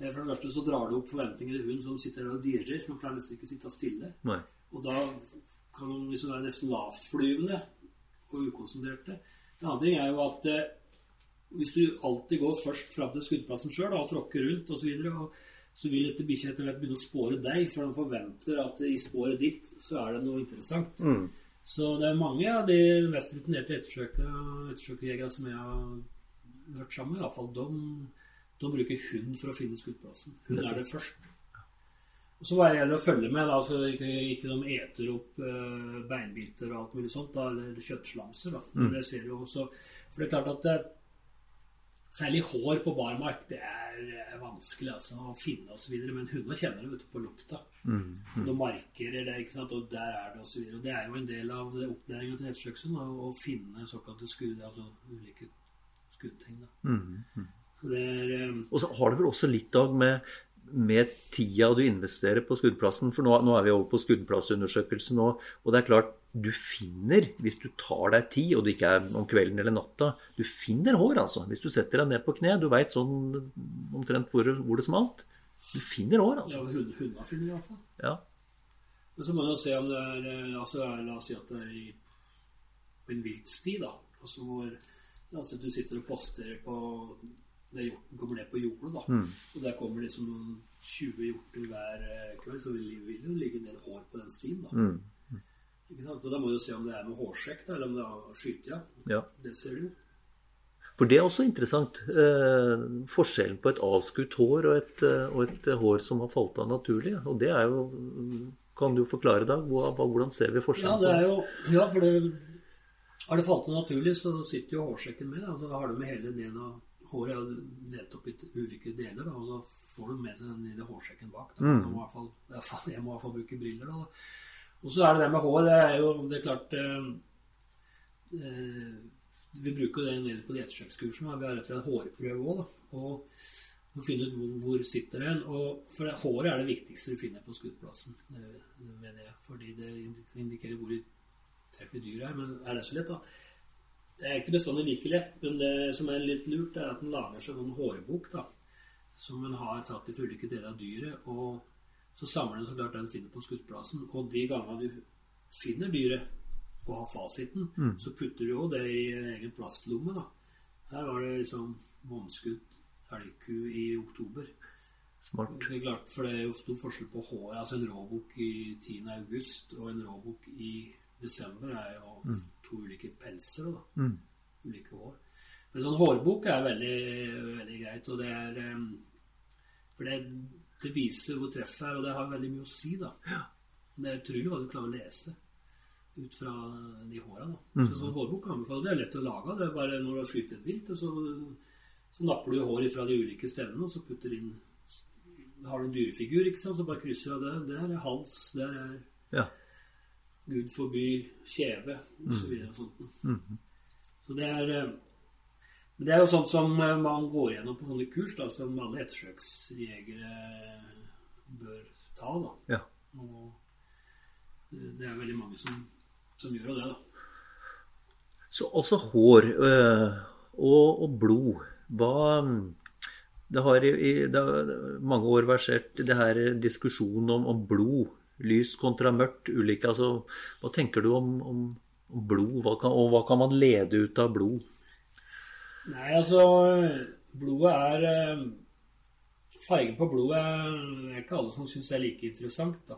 Eh, for det første så drar det opp forventninger til hunden som sitter der og dirrer. Hun pleier klarer nesten ikke å sitte stille. Nei. Og da kan hun liksom være nesten lavtflyvende og ukonsentrerte. En annen ting er jo at eh, hvis du alltid går først fram til skuddplassen sjøl og tråkker rundt osv., så, så vil dette bikkja etter hvert begynne å spåre deg, for de forventer at i sporet ditt så er det noe interessant. Mm. Så det er mange av de mest rutinerte ettersøkerjegerne som jeg har vært sammen med, iallfall de, de bruker hund for å finne skuddplassen. Hun er det først. Og så hva det gjelder å følge med, da, så ikke, ikke de eter opp uh, beinbiter og alt mulig sånt, da, eller kjøttslamser. Da. Mm. Det ser du også. For det er klart at det, særlig hår på barmark, det er, er vanskelig altså, å finne osv. Men hundene kjenner det vet du, på lukta. Mm. Mm. De markerer det, ikke sant? og der er det osv. Det er jo en del av opplæringa til hestesjøksen å finne såkalte skudd, altså ulike skuddtegn. Mm. mm. um, og så har det vel også litt av med med tida du investerer på skuddplassen, for nå, nå er vi over på skuddplassundersøkelsen nå, og det er klart, du finner, hvis du tar deg tid, og det ikke er om kvelden eller natta, du finner hår, altså. Hvis du setter deg ned på kne, du veit sånn omtrent hvor, hvor, det smalt. Du finner hår, altså. Ja, hundene finner iallfall. Ja. Men så må man jo se om det er altså, La oss si at det er i, på en viltsti, da. Altså hvor at du sitter og poster på der hjorten kommer ned på jordet. da. Mm. Og der kommer liksom noen 20 hjorter hver eh, kveld, så vil det jo ligge en del hår på den stien. da. Mm. Ikke sant? Og Da må du se om det er med hårsekk da, eller om det er skytja. Ja. Det ser du jo. For det er også interessant. Eh, forskjellen på et avskutt hår og et, eh, og et, hår som har falt av naturlig. Og det er jo Kan du forklare, da? Hvordan ser vi forskjellen? Ja, det er jo, ja for det, har det falt av naturlig, så sitter jo hårsekken med. altså Har du med hele den av håret er delt opp i ulike deler, da, og da får du med seg den lille hårsekken bak. Da. Mm. Må jeg, fall, jeg må i hvert fall bruke briller. da. Og så er det det med hår. Det er jo det er klart eh, eh, Vi bruker det nede på diettesjekkskursene. Vi har rett og slett hårprøve òg. Og, finne ut hvor, hvor sitter den. Og for det, håret er det viktigste du finner på skuddplassen. Med det, fordi det indikerer hvor treffelig dyret er. Men er det så lett, da? Det er ikke bestandig like lett, men det som er litt lurt, er at en lager seg en hårbok da, som en har tatt i ulike deler av dyret. og Så samler en så klart den finner på skuddplassen. Og de gangene du finner dyret og har fasiten, mm. så putter du jo det i egen plastlomme. da. Her var det liksom måneskudd elgku i oktober. Smart. Det er klart, for det er jo stor forskjell på håret. Altså en råbok i 10. august og en råbok i desember er jo mm. to ulike pelser. da, mm. Ulike hår. Men sånn hårbok er veldig, veldig greit. og det er For det, det, viser hvor treffet er, og det har veldig mye å si. da. Ja. Det er utrolig hva du klarer å lese ut fra de håra. da. Mm. Så sånn hårbok anbefaler Det er lett å lage. Det er bare når du har skutt et vilt, så, så napper du hår fra de ulike stedene og så putter inn Har du en dyrefigur, ikke sant, så bare krysser av det. Der er hals, der er ja. Gud forby kjeve, osv. Mm. Og sånt. Mm. Så det er eh, Men det er jo sånt som eh, man går gjennom på sånne kurs, da, som alle ettersøksjegere bør ta. da. Ja. Og det er veldig mange som, som gjør det, da. Så også hår øh, og, og, blod. Hva Det har i, det har mange år versert det her diskusjonen om, om blod lys kontra mørkt, ulike altså, Hva tenker du om, om, om blod, hva kan, og hva kan man lede ut av blod? Nei, altså Blodet er eh, Fargen på blodet er ikke alle som syns er like interessant. da.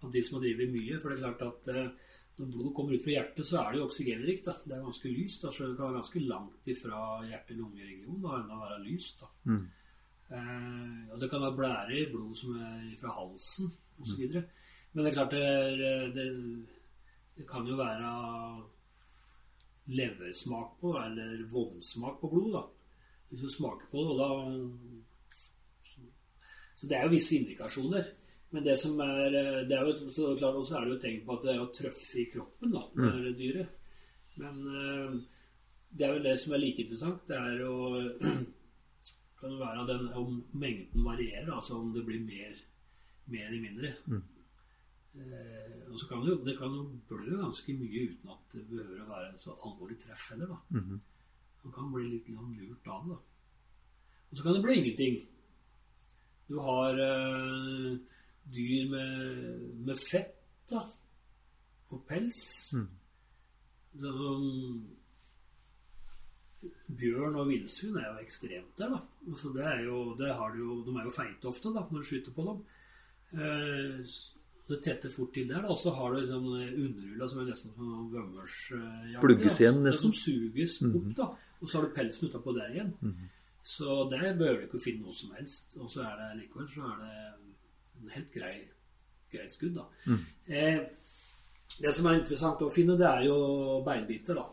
Av de som har drevet mye. For det er klart at eh, når blodet kommer ut fra hjertet, så er det jo oksygenrikt. da. Det er ganske lyst. da, så Det kan være ganske langt ifra hjerte-lunge-regionen og enda være lyst. da. Mm. Eh, og det kan være blære i blod som er fra halsen osv. Mm. Men det er klart det, det, det kan jo være leversmak på, eller vomsmak på blod, da. Hvis du smaker på det, og da Så det er jo visse indikasjoner. Men det som er, det er jo, så klart også er det jo tegn på at det er å trøffe i kroppen da, når det er dyret. Men eh, det er jo det som er like interessant. Det er å kan det være den, om mengden varierer, altså om det blir mer, mer eller mindre. Eh, og så kan det, jo, det kan jo blø ganske mye uten at det behøver å være et så alvorlig treff heller. da. Man kan bli litt lurt av det. Og så kan det bli ingenting. Du har eh, dyr med, med fett da, og pels. Sånn, bjørn og villsvin er jo ekstremt der. da. Altså, det er jo, det har du jo, de er jo feite ofte da, når du skyter på dem. Eh, det tetter fort til der. Og så har du liksom underhulla som er nesten som en vømmersjakke. Plugges igjen, nesten. som suges opp, da. Og så har du pelsen utapå der igjen. Så der behøver du ikke å finne noe som helst. Og så er det likevel så er det en helt grei, greit skudd, da. Eh, det som er interessant å finne, det er jo beinbiter, da.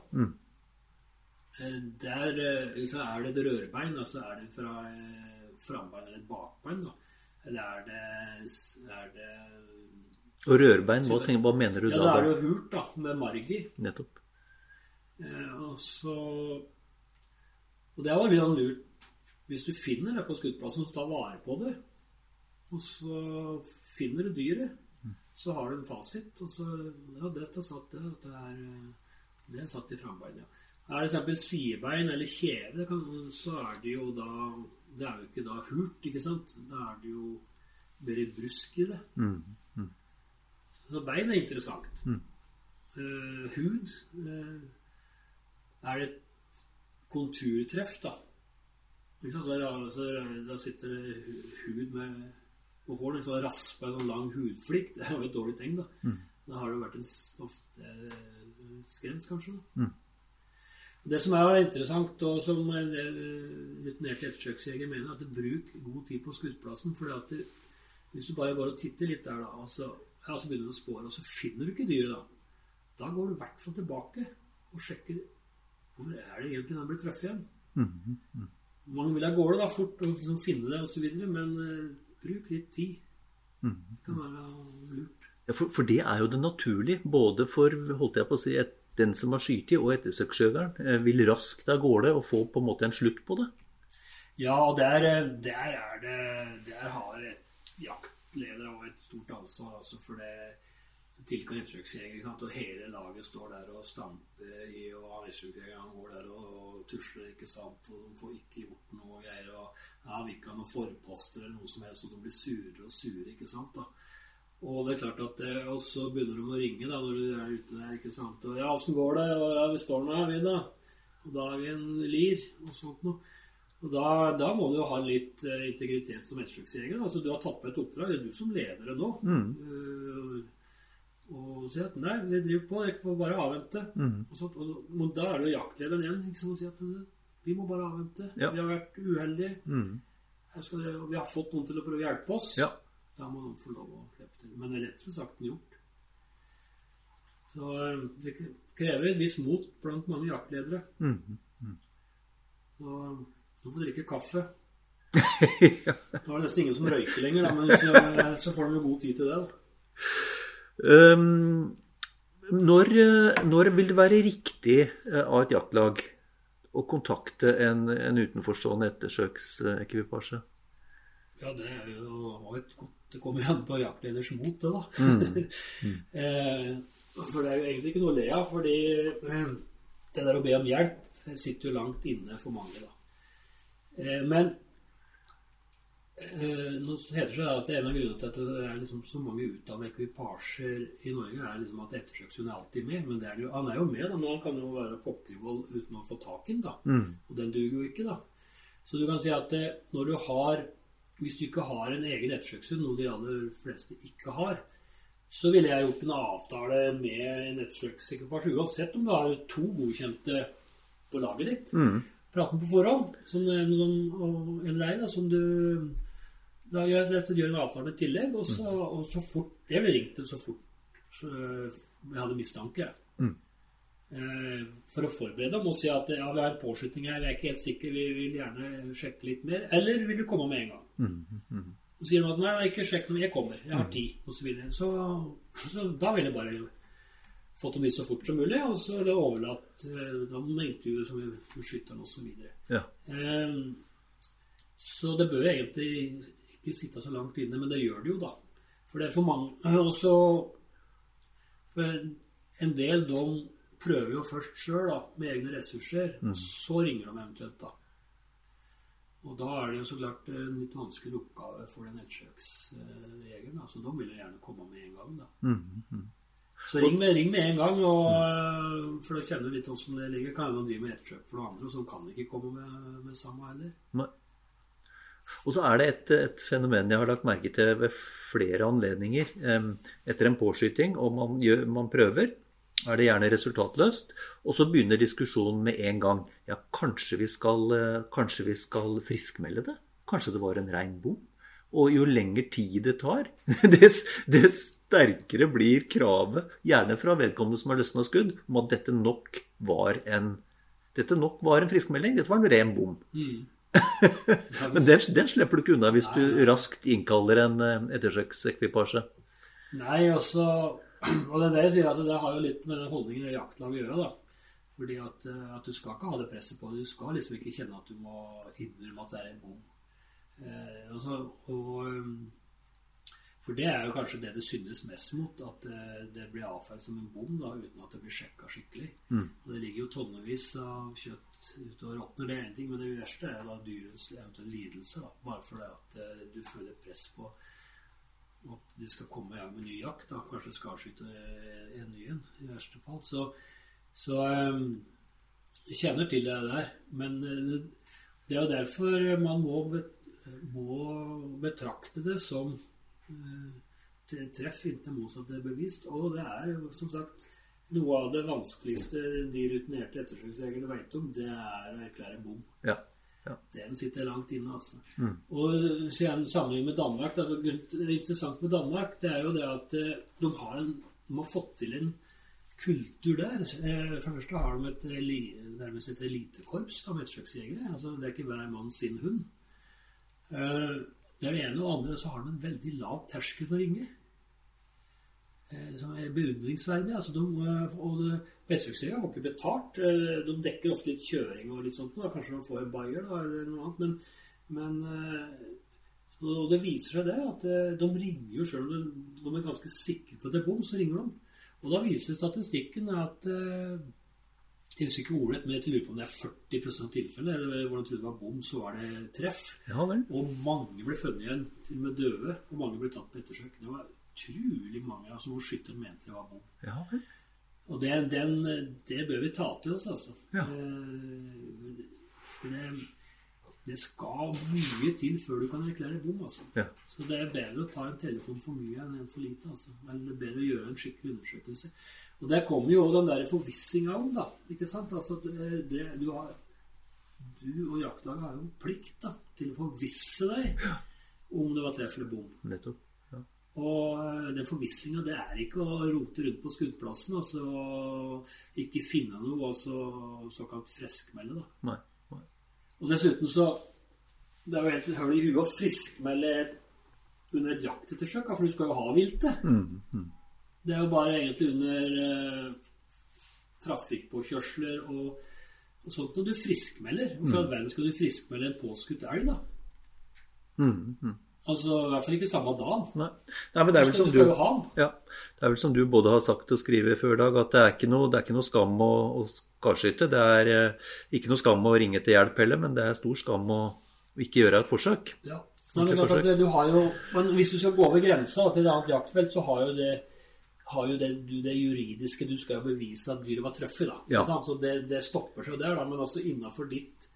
Eh, Der eh, liksom, er det et rørbein, altså er det fra eh, frambein eller bakbein, da. Eller er det, er det Og rørbein, hva, tenker, hva mener du Ja, da? da er det jo hult, da, med marg i. Nettopp. Eh, og så Og det er jo litt sånn lurt Hvis du finner det på skuddplassen, så ta vare på det. Og så finner du dyret, så har du en fasit. Og så Ja, dette satt det. Det er, det er satt i frambeinet. Ja. Er det eksempel sidebein eller kjeve, så er det jo da Det er jo ikke da hult, ikke sant? Da er det jo mer brusk i det. Så bein er interessant. Eh, hud uh, Er det et konturtreff, da? Ikke sant? Så, da- så da sitter det hud med Og får en sånn raspe, en sånn lang hudflikk. Det er jo et dårlig tegn, da. Da har det vært en ofte eh, skrens, kanskje. da. Det som er interessant, og som en rutinerte ettersøksjegere mener, at bruk god tid på skuddplassen. For hvis du bare går og titter litt der, da, og så, begynner du å spåre, og så finner du ikke dyret, da. Da går du i hvert fall tilbake og sjekker hvor er det egentlig den blir truffet igjen. Mange vil av gårde da, fort og liksom finne det osv., men uh, bruk litt tid. Det kan være lurt. Ja, for, for det er jo det naturlige, både for holdt jeg på å si, et, den som har skutt og ettersøksjøgeren, eh, vil raskt av gårde og få på en måte en slutt på det. Ja, og der, eh, der er det Der har jaktleder og et stort ansvar, altså, for det tilkaller sant, og hele laget står der og stamper i, og ettersøksjegeren går der og, tusler, ikke sant, og de får ikke gjort noe greier, og ja, vi ikke ha noen forposter eller noe som helst, og de blir surere og surere, ikke sant, da. Og det er klart at det, Og så begynner de å ringe da når du er ute der, ikke sant. Og ja, åssen går det? Og ja, vi står nå her, vi, da. Og da er vi en lir, og sånt noe. Og da, da må du jo ha litt eh, integritet som ettersøksjeger. Altså, du har tatt på et oppdrag, det er du som leder det nå. Eh, og si at nei, vi driver på, dere får bare avvente. Og, så, og, og, da er det jo jaktlederen igjen sant, og sier at eh, vi må bare avvente. Ja. Vi har vært uheldige. Skal dere, og vi har fått noen til å prøve å hjelpe oss. Ja. Da må noen få lov å slippe til. Men det er lettere sagt enn gjort. Så det krever et visst mot blant mange jaktledere. Så nå får drikke kaffe. Nå er det nesten ingen som røyker lenger, da, men så, så får de jo god tid til det. Um, når, eh, når vil det være riktig eh, av et jaktlag å kontakte en, en utenforstående ettersøksekvipasje? Ja, det er jo et godt Det kommer jo an på jaktleders mot, det, da. eh, for det er jo egentlig ikke noe å le av, fordi eh, det der å be om hjelp sitter jo langt inne for mange, da. Eh, men eh, nå heter det at en av grunnene til at det er liksom så mange utdannede ekvipasjer i Norge, er liksom at ettersøkshund er alltid med. Men det er jo, han er jo med, da, men han kan jo være pokkervoll uten å få tak i den, da. Og den duger jo ikke, da. Så du kan si at eh, når du har Hvis du ikke har en egen ettersøkshund, noe de aller fleste ikke har, så ville jeg gjort en avtale med en ettersøksekvipasje, uansett om du har to godkjente på laget ditt. Prate med på forhånd, som en, og en da, som du da gjør, og gjør en avtale med tillegg, og så, og så fort Jeg ville ringt så fort så jeg hadde mistanke. Eh, For å forberede dem og si at ja, vi har en påskyting her, vi er ikke helt sikre, vi vil gjerne sjekke litt mer. Eller vil du komme med en gang? Så sier han at nei, ikke sjekk noe, jeg kommer, jeg har tid, osv. Så, så, så da vil jeg bare fått dem i så fort som mulig, og så er det overlatt eh, med intervjuet som med skytteren osv. Ja. Eh, så det bør egentlig ikke sitte så langt inne, men det gjør det jo, da. For det er for mange Og så For en del de prøver jo først sjøl, med egne ressurser. Mm. Så ringer de eventuelt, da. Og da er det jo så klart en litt vanskelig oppgave for den ettersøksjegeren. Så de vil jo gjerne komme med en gang, da. Mm, Så ring med, ring med en gang, og, for da kjenner du litt åssen det ligger. Kan hende de driver med ettersøk for noen andre, og så kan ikke komme med, med samme heller. Og så er det et, et fenomen jeg har lagt merke til ved flere anledninger. Etter en påskyting, og man, gjør, man prøver, er det gjerne resultatløst. Og så begynner diskusjonen med en gang. Ja, kanskje vi skal, eh, kanskje vi skal friskmelde det? Kanskje det var en rein bom? Og jo lengre tid det tar, dess, dess sterkere blir kravet, gjerne fra vedkommende som har løsna skudd, om at dette nok var en dette nok var en friskmelding. Dette var en ren bom. Men den, den slipper du ikke unna hvis du raskt innkaller en eh, ettersøksekvipasje. Nei, også, Og det er det jeg sier, altså, det har jo litt med den holdningen i jaktlaget å gjøre, da. Fordi at, eh, at du skal ikke ha det presset på deg. Du skal liksom ikke kjenne at du må innrømme at det er en bom. Eh, altså, og, um, for det er jo kanskje det det synes mest mot, at det, det blir avfeid som en bom da, uten at det blir sjekka skikkelig. Og det ligger jo tonnevis av kjøtt ute og råtner, det er én ting, men det verste er da dyrets eventuelle lidelse. Da, bare fordi at eh, du føler press på at de skal komme i gang med ny jakt. Da. Kanskje skarskyte en ny en, i verste fall. Så, så um, jeg kjenner til det der. Men eh, det er jo derfor man må, må betrakte det som eh, treff inntil motsatt er bevist. Og det er jo som sagt noe av det vanskeligste de rutinerte ettersøksjegerne vet om, det er å erklære bom. Ja. Den sitter langt inne, altså. Og siden sammenlignet med Danmark, det er interessant med Danmark, det er jo det at eh, de har, en, de har fått til en kultur der. Eh, For det første har de et nærmest et elitekorps av ettersøksjegere. Altså, det er ikke hver mann sin hund. Eh, Det er det ene, og andre så har de en veldig lav terskel for å ringe. Eh, Som er beundringsverdig. Altså, de, eh, og Ettersøksjegere får ikke betalt. De dekker ofte litt kjøring og litt sånt. Da. Kanskje de får en bayer eller noe annet. Men, men og det viser seg det at de ringer jo sjøl om de, er ganske sikre på at det er bom, så ringer de. Og da viser statistikken at Jeg husker ikke ordet, men jeg lurer på om det er 40 av tilfellet. Eller hvordan trodde det var bom, så var det treff. Ja. Og mange ble funnet igjen, til og med døde. Og mange ble tatt på ettersøk. Det var utrolig mange altså, hvor skytteren mente det var bom. Ja. Og det, den, det bør vi ta til oss, altså. Ja. Eh, For det, det skal mye til før du kan erklære bom, altså. Ja. Så det er bedre å ta en telefon for mye enn en for lite, altså. Eller er bedre å gjøre en skikkelig undersøkelse. Og der kommer jo den der forvissinga om, da. Ikke sant? Altså, det, det, du har Du og jaktlaget har jo en plikt da, til å forvisse deg om det var treff eller bom. Nettopp. Ja. Og eh, den forvissinga, det er ikke å rote rundt på skuddplassen og så ikke finne noe og så såkalt friskmelde, da. Nei. Og dessuten så Det er jo helt hull i huet å friskmelde under et jaktettersøk, for du skal jo ha viltet. Det er jo bare egentlig under eh, trafikkpåkjørsler og, og sånt når du friskmelder. Hvorfor i all verden skal du friskmelde en påskutt elg, da? Altså, I hvert fall ikke samme dagen. Nei. Nei, men det er vel som skal du. Ja, det er vel som du både har sagt og skrevet før, Dag, at det er ikke noe, det er ikke noe skam å, å skarskyte. Det er eh, ikke noe skam å ringe til hjelp heller, men det er stor skam å ikke gjøre et forsøk. Ja. Men, det er klart at du har jo, men hvis du skal gå over grensa til et annet jaktfelt, så har jo det, har jo det, du, det juridiske Du skal jo bevise at dyret var truffet. da. Ja. Så det, det stopper seg der, da. Men altså innafor ditt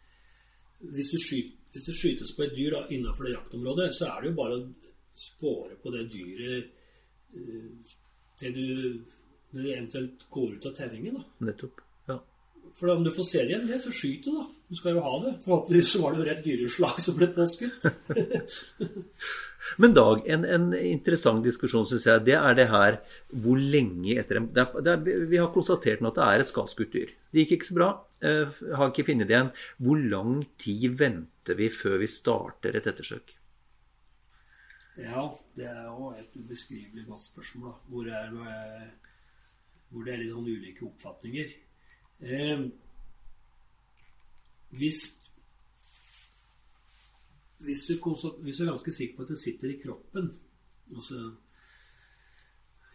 hvis, du skyt, hvis det skytes på et dyr da, innafor det jaktområdet, så er det jo bare å spåre på det dyret eh, til du når det eventuelt går ut av terrenget. da. Nettopp. Ja. For da, om du får se det igjen, det, så skyt det, da. Du skal jo ha det. Forhåpentligvis så var det jo rett dyreslag som ble påskutt. Men Dag, en, en interessant diskusjon syns jeg, det er det her hvor lenge etter en det er, det er, Vi har konstatert nå at det er et skadeskutt dyr. Det gikk ikke så bra. Uh, har ikke funnet det igjen. Hvor lang tid venter vi før vi starter et ettersøk? Ja, det er jo et ubeskrivelig godt spørsmål. da. Hvor er, hvor det er litt sånn ulike oppfatninger. Eh, hvis hvis du, hvis du, er ganske sikker på at det sitter i kroppen, altså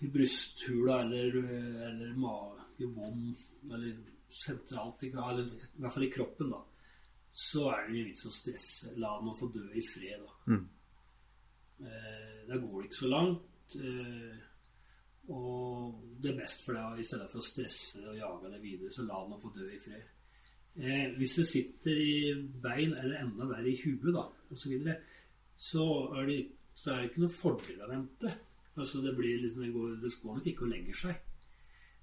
i brysthula eller, eller mage, bånd, eller sentralt i, eller i hvert fall i kroppen, da, så er det ingen vits å stresse. La den få dø i fred, da. Mm. Eh, da går det ikke så langt. Eh, og det er best for deg, i stedet for å stresse og jage det videre, så la den få dø i fred. Eh, hvis det sitter i bein, eller enda verre i huet, da, osv., så, videre, så, er det, så er det ikke noe fordel å vente. Altså det, blir liksom, det, går, det går nok ikke og legger seg.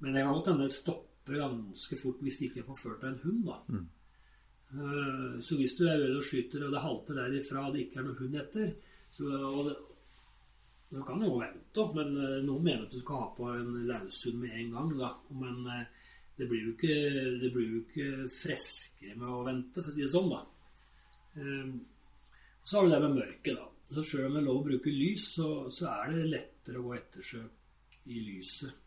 Men det kan godt hende det stopper ganske fort hvis det ikke er forført av en hund. da. Mm. Så hvis du er ute og skyter, og det halter derifra, og det ikke er noen hund etter så, det, Du kan jo vente, men uh, noen mener at du skal ha på en laushund med en gang. da. Men uh, det blir jo ikke, det blir jo ikke freskere med å vente, for å si det sånn, da. så har du det med mørket, da. Så sjøl om det er lov å bruke lys, så, så, er det lettere å gå ettersøk i lyset.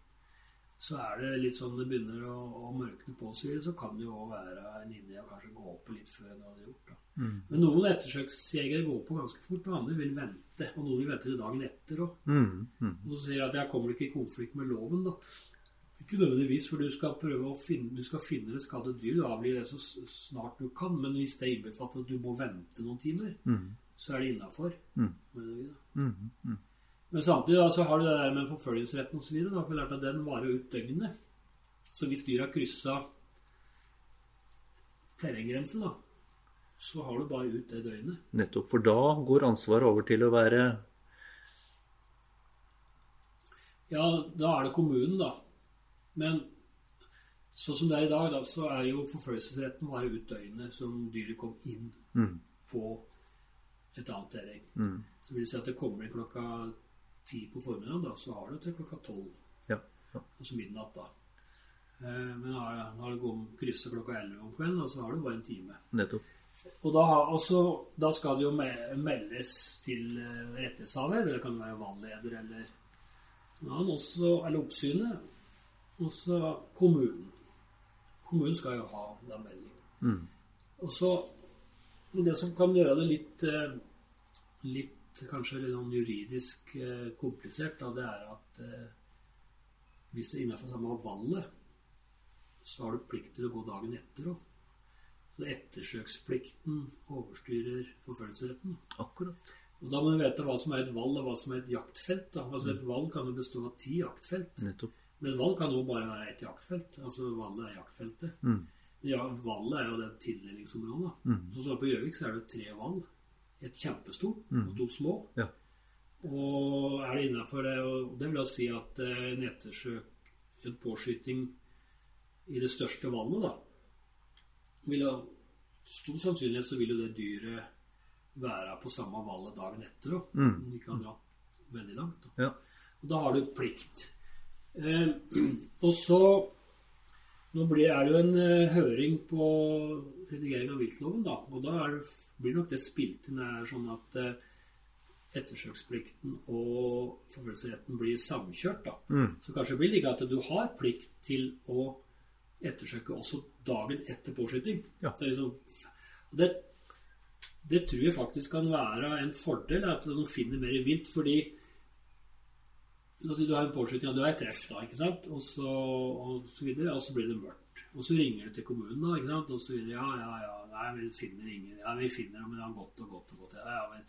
Så er det litt sånn det begynner å, å mørkne på seg, så kan det jo være en linje å kanskje gå opp litt før en hadde gjort. Mm. Men noen ettersøksjegere går på ganske fort, og andre vil vente. Og noen vil vente til dagen etter òg. Mm. Mm. Og så sier jeg at jeg kommer ikke i konflikt med loven, da. Ikke nødvendigvis, for du skal prøve å finne, du skal finne det skadde dyr. Du avliver det så snart du kan. Men hvis det innbefatter at du må vente noen timer, mm så er det innafor. Mm. Men samtidig da, så har du det der med forfølgelsesretten osv. For lært at den varer ut døgnet. Så hvis dyr har kryssa terrenggrensen, da, så har du bare ut det døgnet. Nettopp. For da går ansvaret over til å være Ja, da er det kommunen, da. Men sånn som det er i dag, da, så er jo forfølgelsesretten bare ut døgnet som dyret kom inn mm. på et annet terreng. Mm. Så vil det si at det kommer inn klokka ti på formiddagen, da, så har du til klokka tolv. Ja. Ja. Altså midnatt, da. Eh, men har, har du krysset klokka elleve om kvelden, så har du bare en time. Nettopp. Og da, også, da, skal det jo meldes til rettighetshaver, eller Det kan være valgleder eller noen, også, eller oppsynet. Og så kommunen. Kommunen skal jo ha den meldingen. Mm. Og så Det som kan gjøre det litt eh, litt kanskje litt sånn juridisk eh, komplisert, da, det er at eh, hvis det er innafor samme ballet, så har du plikt til å gå dagen etter òg. Ettersøksplikten overstyrer forfølgelsesretten. Akkurat. Og Da må du vite hva som er et valg, og hva som er et jaktfelt. Da. Altså Et mm. valg kan jo bestå av ti jaktfelt. Nettopp. Men et valg kan jo bare være ett jaktfelt. Altså valget er jaktfeltet. Mm. Ja, valget er jo det tildelingsområdet. Mm. Så, så på Gjøvik så er det tre valg et kjempestort mm. og to små. Ja. Og er det innafor det og Det vil da si at eh, en ettersøk, en påskyting i det største vannet, da vil ha Stor sannsynlighet så vil jo det dyret være på samme vallet dagen etter òg. Mm. Om det ikke har dratt veldig langt. Da. Ja. Og da har du plikt. Eh, og så Nå blir, er det jo en uh, høring på redigering av viltloven, da. Og da det, blir nok det spilt inn er sånn at eh, ettersøksplikten og forfølgelsesretten blir samkjørt. da. Mm. Så kanskje blir det ikke at du har plikt til å ettersøke også dagen etter påskyting. Ja. Liksom, det, det, tror jeg faktisk kan være en fordel, at de finner mer vilt. fordi du har en påskyting, og du har et treff, da, ikke sant? Og så, og så videre, og så blir det mørkt. Og så ringer du til kommunen, da, ikke sant? og så videre. Ja, ja, ja. Nei, vi finner ingen. Ja, vi finner dem, men det har gått og gått og gått. Ja, ja, men,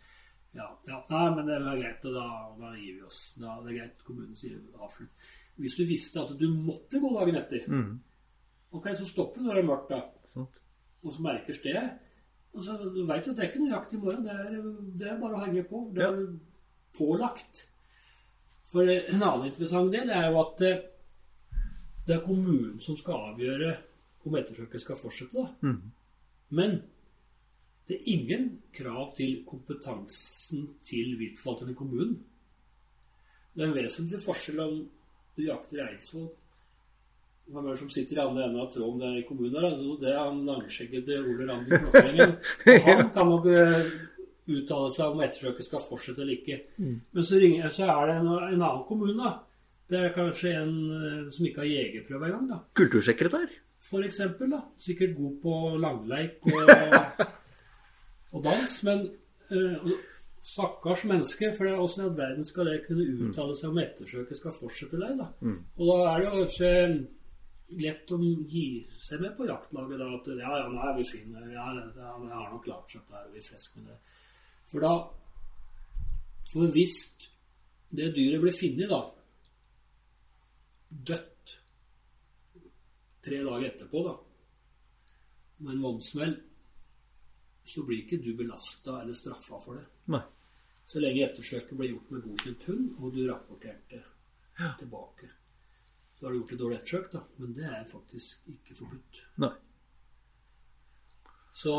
ja, ja. Nei, men det er greit, og da, da gir vi oss. Da, det er greit. Kommunen sier avslutt. Hvis du visste at du måtte gå dagen etter, mm. ok, så stopper du når det er mørkt, da. Sånt. Og så merker stedet. Og så, du veit jo at det er ikke jakt i morgen. Det er, det er bare å henge på. Det er ja. pålagt. For en annen interessant del er jo at eh, det er kommunen som skal avgjøre om ettersøket skal fortsette. da. Mm. Men det er ingen krav til kompetansen til viltforvalteren i kommunen. Det er en vesentlig forskjell om du jakter eidsvoll hvem er det som sitter i andre enden av tråden der i kommunen? der? Altså, det er han langskjeggede Ole Randi Klokkengen. Han kan nok eh, uttale seg om ettersøket skal fortsette eller ikke. Mm. Men så, ringer, så, er det en, en annen kommune da, Det er kanskje en eh, som ikke har jegerprøve engang, da. Kultursekretær? For eksempel, da. Sikkert god på langleik og, og dans. Men uh, stakkars menneske, for det er åssen i all verden skal det kunne uttale seg om ettersøket skal fortsette der, da? Mm. Og da er det kanskje lett å gi seg med på jaktlaget da at ja, ja, nå er vi fine, ja, ja, vi har nok klart seg der, og vi er friske med det. For da For hvis det dyret blir funnet, da Dødt tre dager etterpå, da med en vannsmell, så blir ikke du belasta eller straffa for det. Nei. Så lenge ettersøket ble gjort med godkjent hund, og du rapporterte tilbake. Så har du gjort et dårlig ettersøk, da, men det er faktisk ikke forbudt. Nei. Så,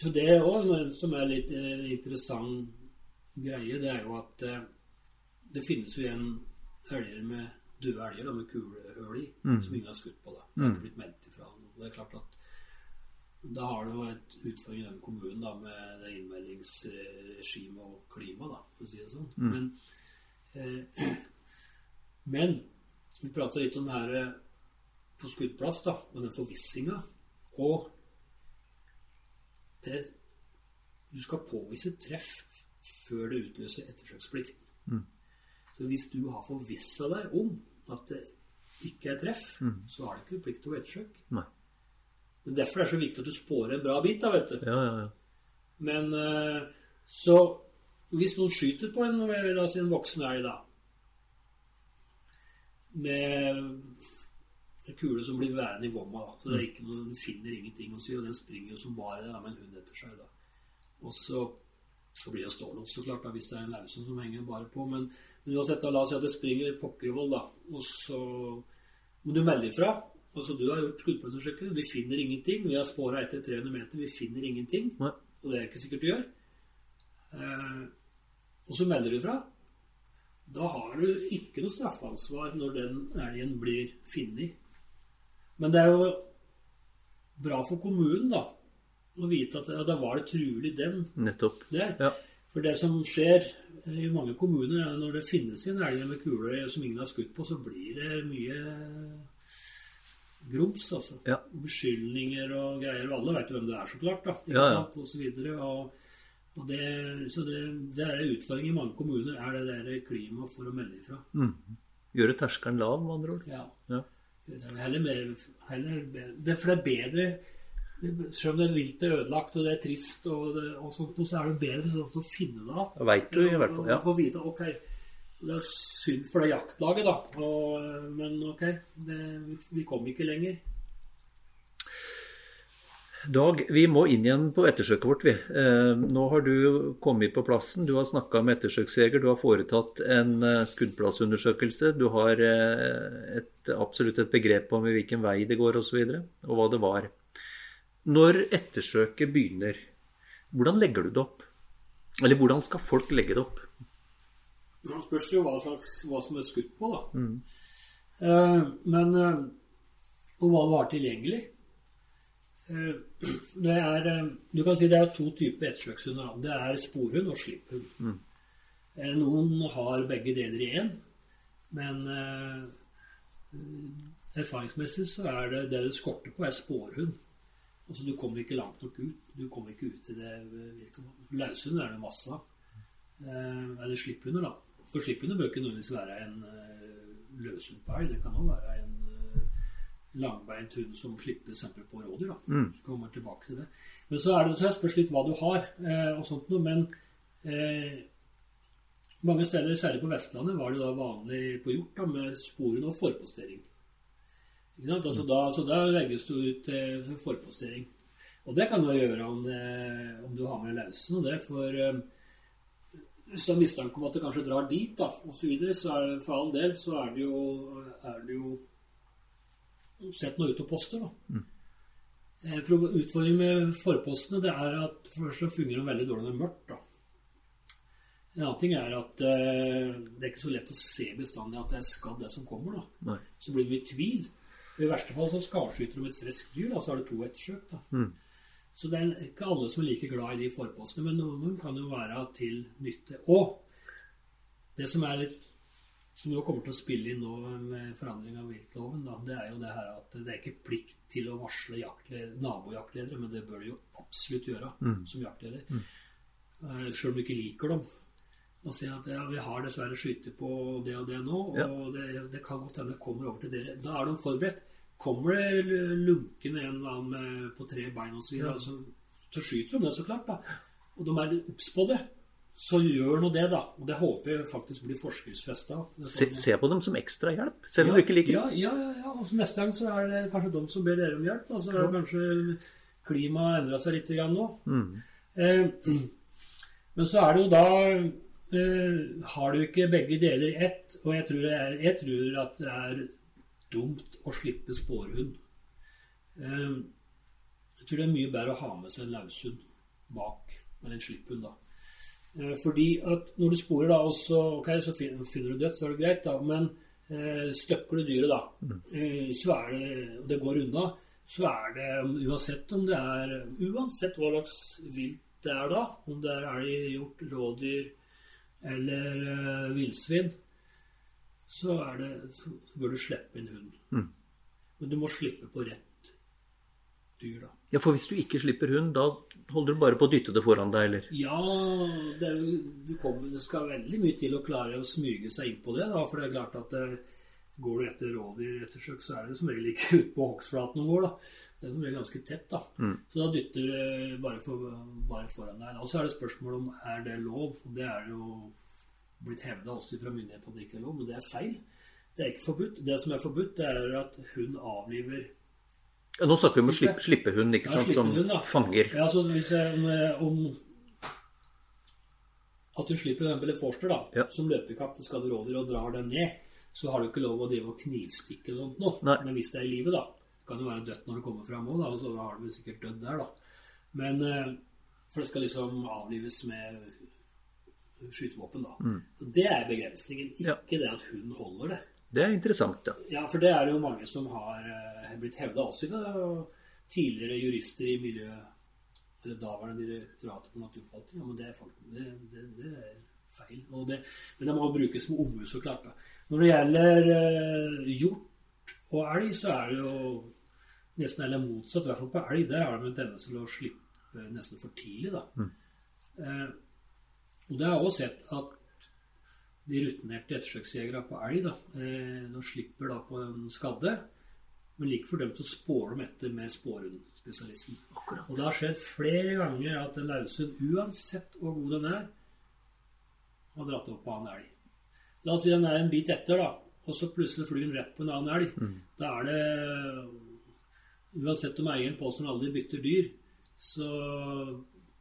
så det òg, som er litt eh, interessant greie, det er jo at eh, det finnes jo igjen elger med døde elger da, med kulehull i, som ingen har skutt på. da. Det har ikke blitt meldt ifra. Det er klart at da har du jo et utfordring i den kommunen da, med det innmeldingsregimet og klima, da, for å si det sånn. Men, eh, men vi prater litt om det her eh, på skuddplass, da, og den forvissinga. Og det, du skal påvise treff før det utløser ettersøksplikten. Så hvis du har forvissa deg om at det ikke er treff, så har du ikke plikt til å ettersøke. Nei. Men Derfor er det så viktig at du spårer en bra bit, da, vet du. Ja, ja, ja. Men eh, så Hvis noen skyter på en, la oss si en voksen elg, da Med en kule som blir værende i vomma, da. Så det er ikke noe, den finner ingenting å si, og den springer jo som bare det med en hund etter seg. da. Og så, så blir det stålås, så klart, da, hvis det er en lause som henger bare på. Men, men uansett, da, la oss si at det springer pokker i vold, da. Og så må du melde ifra. Altså, du har gjort skuddplassforsøket, vi finner ingenting. Vi har spora etter 300 meter, vi finner ingenting. Nei. Og det er ikke sikkert du gjør. Eh, og så melder du ifra. Da har du ikke noe straffansvar når den elgen blir funnet. Men det er jo bra for kommunen, da, å vite at ja, da var det trulig dem Nettopp. der. Ja. For det som skjer i mange kommuner, er når det finnes en elger med kuler som ingen har skutt på, så blir det mye grums, altså. Ja. Beskyldninger og greier. Og alle vet jo hvem det er, så klart. da, ikke Ja, ja. sant, og så videre. Og, og det, så det, det er en utfordring i mange kommuner, er det der klimaet for å melde ifra. Gjøre terskelen lav, med andre ord. Ja. Ja. Heller mer, heller, det, for det er bedre Selv om det er vilt og ødelagt og det er trist, og, det, og sånt, så er det bedre sånn å finne det igjen. Da du i hvert fall, ja. Få vite ok, det er synd for det jaktlaget, da. Og, men ok, det, vi, vi kom ikke lenger. Dag, vi må inn igjen på ettersøket vårt, vi. Eh, nå har du kommet på plassen, du har snakka med ettersøksjeger, du har foretatt en eh, skuddplassundersøkelse. Du har eh, et, absolutt et begrep om i hvilken vei det går osv., og, så videre, og hva det var. Når ettersøket begynner, hvordan legger du det opp? Eller hvordan skal folk legge det opp? Det spørs jo hva, slags, hva som er skutt på, da. Eh, men Og hva det var tilgjengelig. Eh, det er eh, Du kan si det er to typer ettersøkshunder. Det er sporhund og slipphund. Mm. Noen har begge deler i én, men eh, erfaringsmessig så er det det det skorter på, er spårhund. Altså Du kommer ikke langt nok ut. Du kommer ikke ut til det Laushunder er det masse av. Eh, eller slipphunder, da. For slipphunder bør ikke nødvendigvis være en løshund på elg. Det kan også være en eh, langbeint hund som slipper eksempel på rådyr. da. Så kommer tilbake til det. Men så er det så spørs litt hva du har, eh, og sånt noe. Men eh, mange steder, særlig på Vestlandet, var det da vanlig på hjort da, med sporen og forpostering. Ikke sant? Altså da, så da legges du ut eh, forpostering. Og det kan du gjøre om, det, om du har med lausen og det, for eh, hvis du har mistanke om at det kanskje drar dit, da, og så videre, så er det for all del så er det jo, er det jo Sett noe ut og poster, da. Eh, Utfordringen med forpostene det er at først så fungerer de veldig dårlig når det er mørkt. da. En annen ting er at eh, det er ikke så lett å se bestandig at det er skadd, det som kommer. da. Nei. Så blir det i tvil. I verste fall så skarskyter de et friskt dyr, da, så har du to ettersøk. da. Så det er ikke alle som er like glad i de forpostene, men noen kan jo være til nytte. Og det som er litt som jo kommer til å spille inn nå med forandring av viltloven, da, det er jo det her at det er ikke plikt til å varsle nabojaktledere, men det bør du jo absolutt gjøre mm. som jaktleder. Mm. Uh, Sjøl om du ikke liker dem. Og si at ja, vi har dessverre skyter på det og det nå, og ja. det, det, kan godt hende kommer over til dere. Da er de forberedt. Kommer det lunkende en eller annen på tre bein osv., så, videre, ja. så, så skyter de det, så klart. da. Og de er obs på det så gjør nå det, da. Og det håper jeg faktisk blir forskriftsfesta. Se, se, på dem som ekstrahjelp, selv om ja, du ikke liker dem. Ja, ja, ja. Og neste gang så er det kanskje de som ber dere om hjelp. Altså er kanskje klimaet endra seg litt grann nå. Mm. Eh, men så er det jo da eh, Har du ikke begge deler i ett, og jeg tror, er, jeg tror, at det er dumt å slippe spårhund. Eh, jeg tror det er mye bedre å ha med seg en laushund bak, eller en slipphund, da. Eh, fordi at når du sporer, da, og så, okay, så finner, finner, du dødt, så er det greit, da. Men eh, støkker du dyret, da, mm. eh, så er det, og det går unna, så er det uansett om det er Uansett hva slags vilt det er da, om det er elg, hjort, rådyr eller eh, villsvin, så, så, bør du slippe inn hunden. Mm. Men du må slippe på rett dyr, da. Ja, For hvis du ikke slipper hund, da holder du bare på å dytte det foran deg, eller? Ja, det, det, kommer, det, skal veldig mye til å klare å smyge seg inn på det. da, For det er klart at det, eh, går du etter rovdyr etter søk, så er det som regel ikke ute på hogstflaten noen går. da. Det er som regel ganske tett. da. Mm. Så da dytter du bare, for, bare foran deg. Og så er det spørsmål om er det lov. Det er jo blitt hevda også fra myndighetene at det ikke er lov, men det er feil. Det er ikke forbudt. Det som er forbudt, det er at hund avliver ja, nå snakker vi om å slippe, slippe hund, ikke sant, som fanger. Ja, så hvis jeg, om at du slipper en forster da, ja. som løper kapp til rovdyr og drar den ned, så har du ikke lov å drive og knivstikke og sånt nå. Nei. Men hvis det er i livet, da, kan det være dødt når det kommer fram òg, og så har du sikkert dødd der, da. Men eh, For det skal liksom avlives med skytevåpen, da. Mm. Det er begrensningen, ikke ja. det at hun holder det. Det er interessant, ja. Ja, for det er det jo mange som har uh, blitt hevda også i. Tidligere jurister i miljø... Eller daværende direktoratet for naturforvaltning. Ja, men det er, faktisk, det, det, det er feil. Det, men det må brukes som omhu, så klart. da. Når det gjelder uh, hjort og elg, så er det jo nesten eller motsatt. I hvert fall på elg. Der har de en tendens til å slippe nesten for tidlig, da. Mm. Uh, og det har jeg også sett at de rutinerte ettersøksjegerne på elg da, eh, de slipper da på en skadde, men like fordømt å spåre dem etter med spårhundspesialisten. Og det har skjedd flere ganger at en laushund, uansett hvor god den er, har dratt opp på en elg. La oss si den er en bit etter, da, og så plutselig flyr den rett på en annen elg. Mm. Da er det Uansett om eieren påstår han aldri bytter dyr, så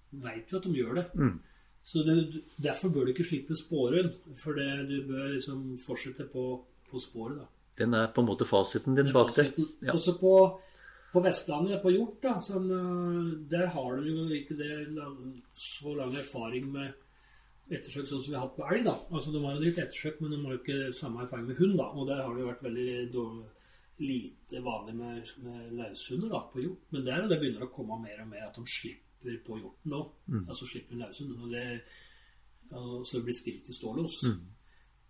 veit vi at de gjør det. Mm. Så du, Derfor bør du ikke slippe sporen, for det, du bør liksom fortsette på, på sporet. da. Den er på en måte fasiten din bak det. Ja. Også på, på, Vestlandet, på hjort, da, som, eh, der har du jo ikke det, så lang erfaring med ettersøk sånn som vi har hatt på elg. da. Altså De har jo litt ettersøk, men de har jo ikke samme erfaring med hund. da, Og der har det jo vært veldig dårlig, lite vanlig med, med løshunder da, på hjort. Men der det begynner å komme mer og mer at de slipper på hjorten nå. Mm. Altså slipper løshund. Og det, og så det blir stilt i stålås. Mm.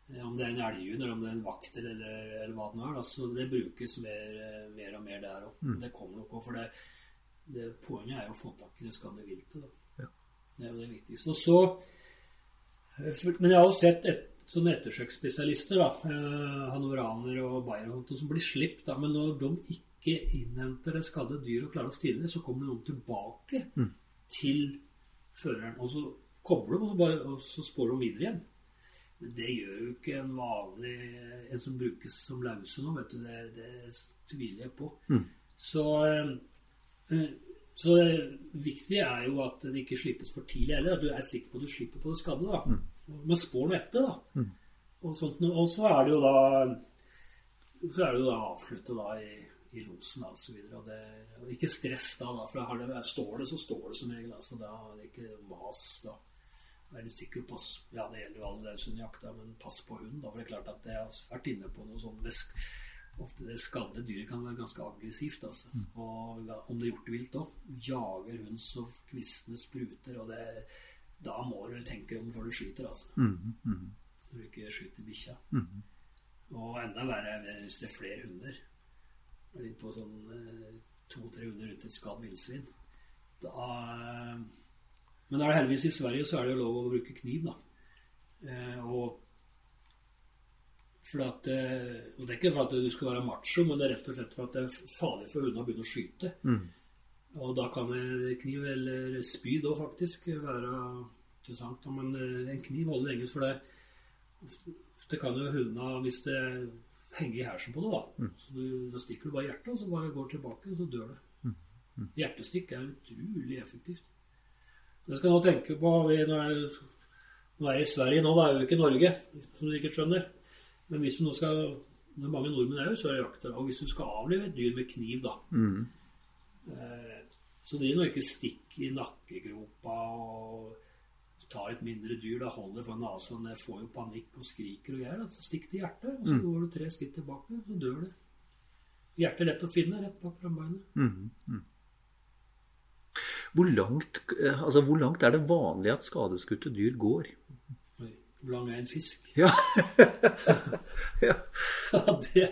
Om det er en elghund, eller om det er en vakter, eller, eller hva det nå er. Da. Så det brukes mer, mer og mer der òg. Mm. Det kommer nok òg. For det, det, poenget er jo å få tak i det skadde viltet. Ja. Det er jo det viktigste. Og så, men jeg har også sett et, sånne ettersøksspesialister, eh, hanoraner og bayerhunter, som blir sluppet. Men når de ikke innhenter det skadde dyr og klarer å stille det, så kommer noen tilbake mm til føreren. Og så kobler de, og så, bare, og så spår de videre igjen. Men det gjør jo ikke en vanlig En som brukes som lause nå, vet du. Det, det tviler jeg på. Mm. Så, eh, så det viktige er jo at det ikke slippes for tidlig heller. At du er sikker på at du slipper på det skadde. da. Mm. Men spår noe etter, da. Mm. Og, sånt, og, så er det jo da så er det jo da avsluttet da i i losen og så videre. Og, det, og ikke stress da, da for det, står det, så står det som regel. Altså, da er det ikke mas. da. Veldig sikker pass. Ja, det gjelder jo all løshundjakt, men pass på hund. Da, for det er klart at jeg har vært inne på noe sånn Ofte det skadde dyret kan være ganske aggressivt. altså. Mm. Og om det er gjort vilt òg. Jager hund så kvistene spruter. og det, Da må du tenke om før du skyter, altså. Mm, mm. Så du ikke skyter bikkja. Mm. Og enda verre er hvis det er flere hunder. Litt på sånn eh, to-tre hunder rundt et skadd villsvin. Da Men er det heldigvis i Sverige så er det jo lov å bruke kniv, da. Eh, og for at, eh, og Det er ikke for at du skal være macho, men det er rett og slett for at det er farlig for hundene å begynne å skyte. Og da kan en kniv eller spyd òg faktisk være interessant. Men eh, en kniv holder lenge, for det, det kan jo hundene Hvis det henger i hersen på det, da, så du, da stikker du bare hjertet, og så bare går tilbake, og så dør det. Hjertestikk er utrolig effektivt. Det skal nå tenke på vi, Nå er nå er jeg i Sverige nå, da er jo ikke Norge, som du sikkert skjønner. Men hvis du nå skal Det er mange nordmenn er jo så jakter, og hvis du skal avlive et dyr med kniv, da. Eh, Så driv nå ikke stikk i nakkegropa og tar et mindre dyr, da. Holder for nesen, det får jo panikk og skriker og gjør, så stikk til hjertet, og så går du tre skritt tilbake, så dør det. Hjertet er lett å finne rett bak frambeinet. Hvor langt, eh, altså, hvor langt er det vanlig at skadeskutte dyr går? Hvor lang er en fisk? Ja. ja. Det,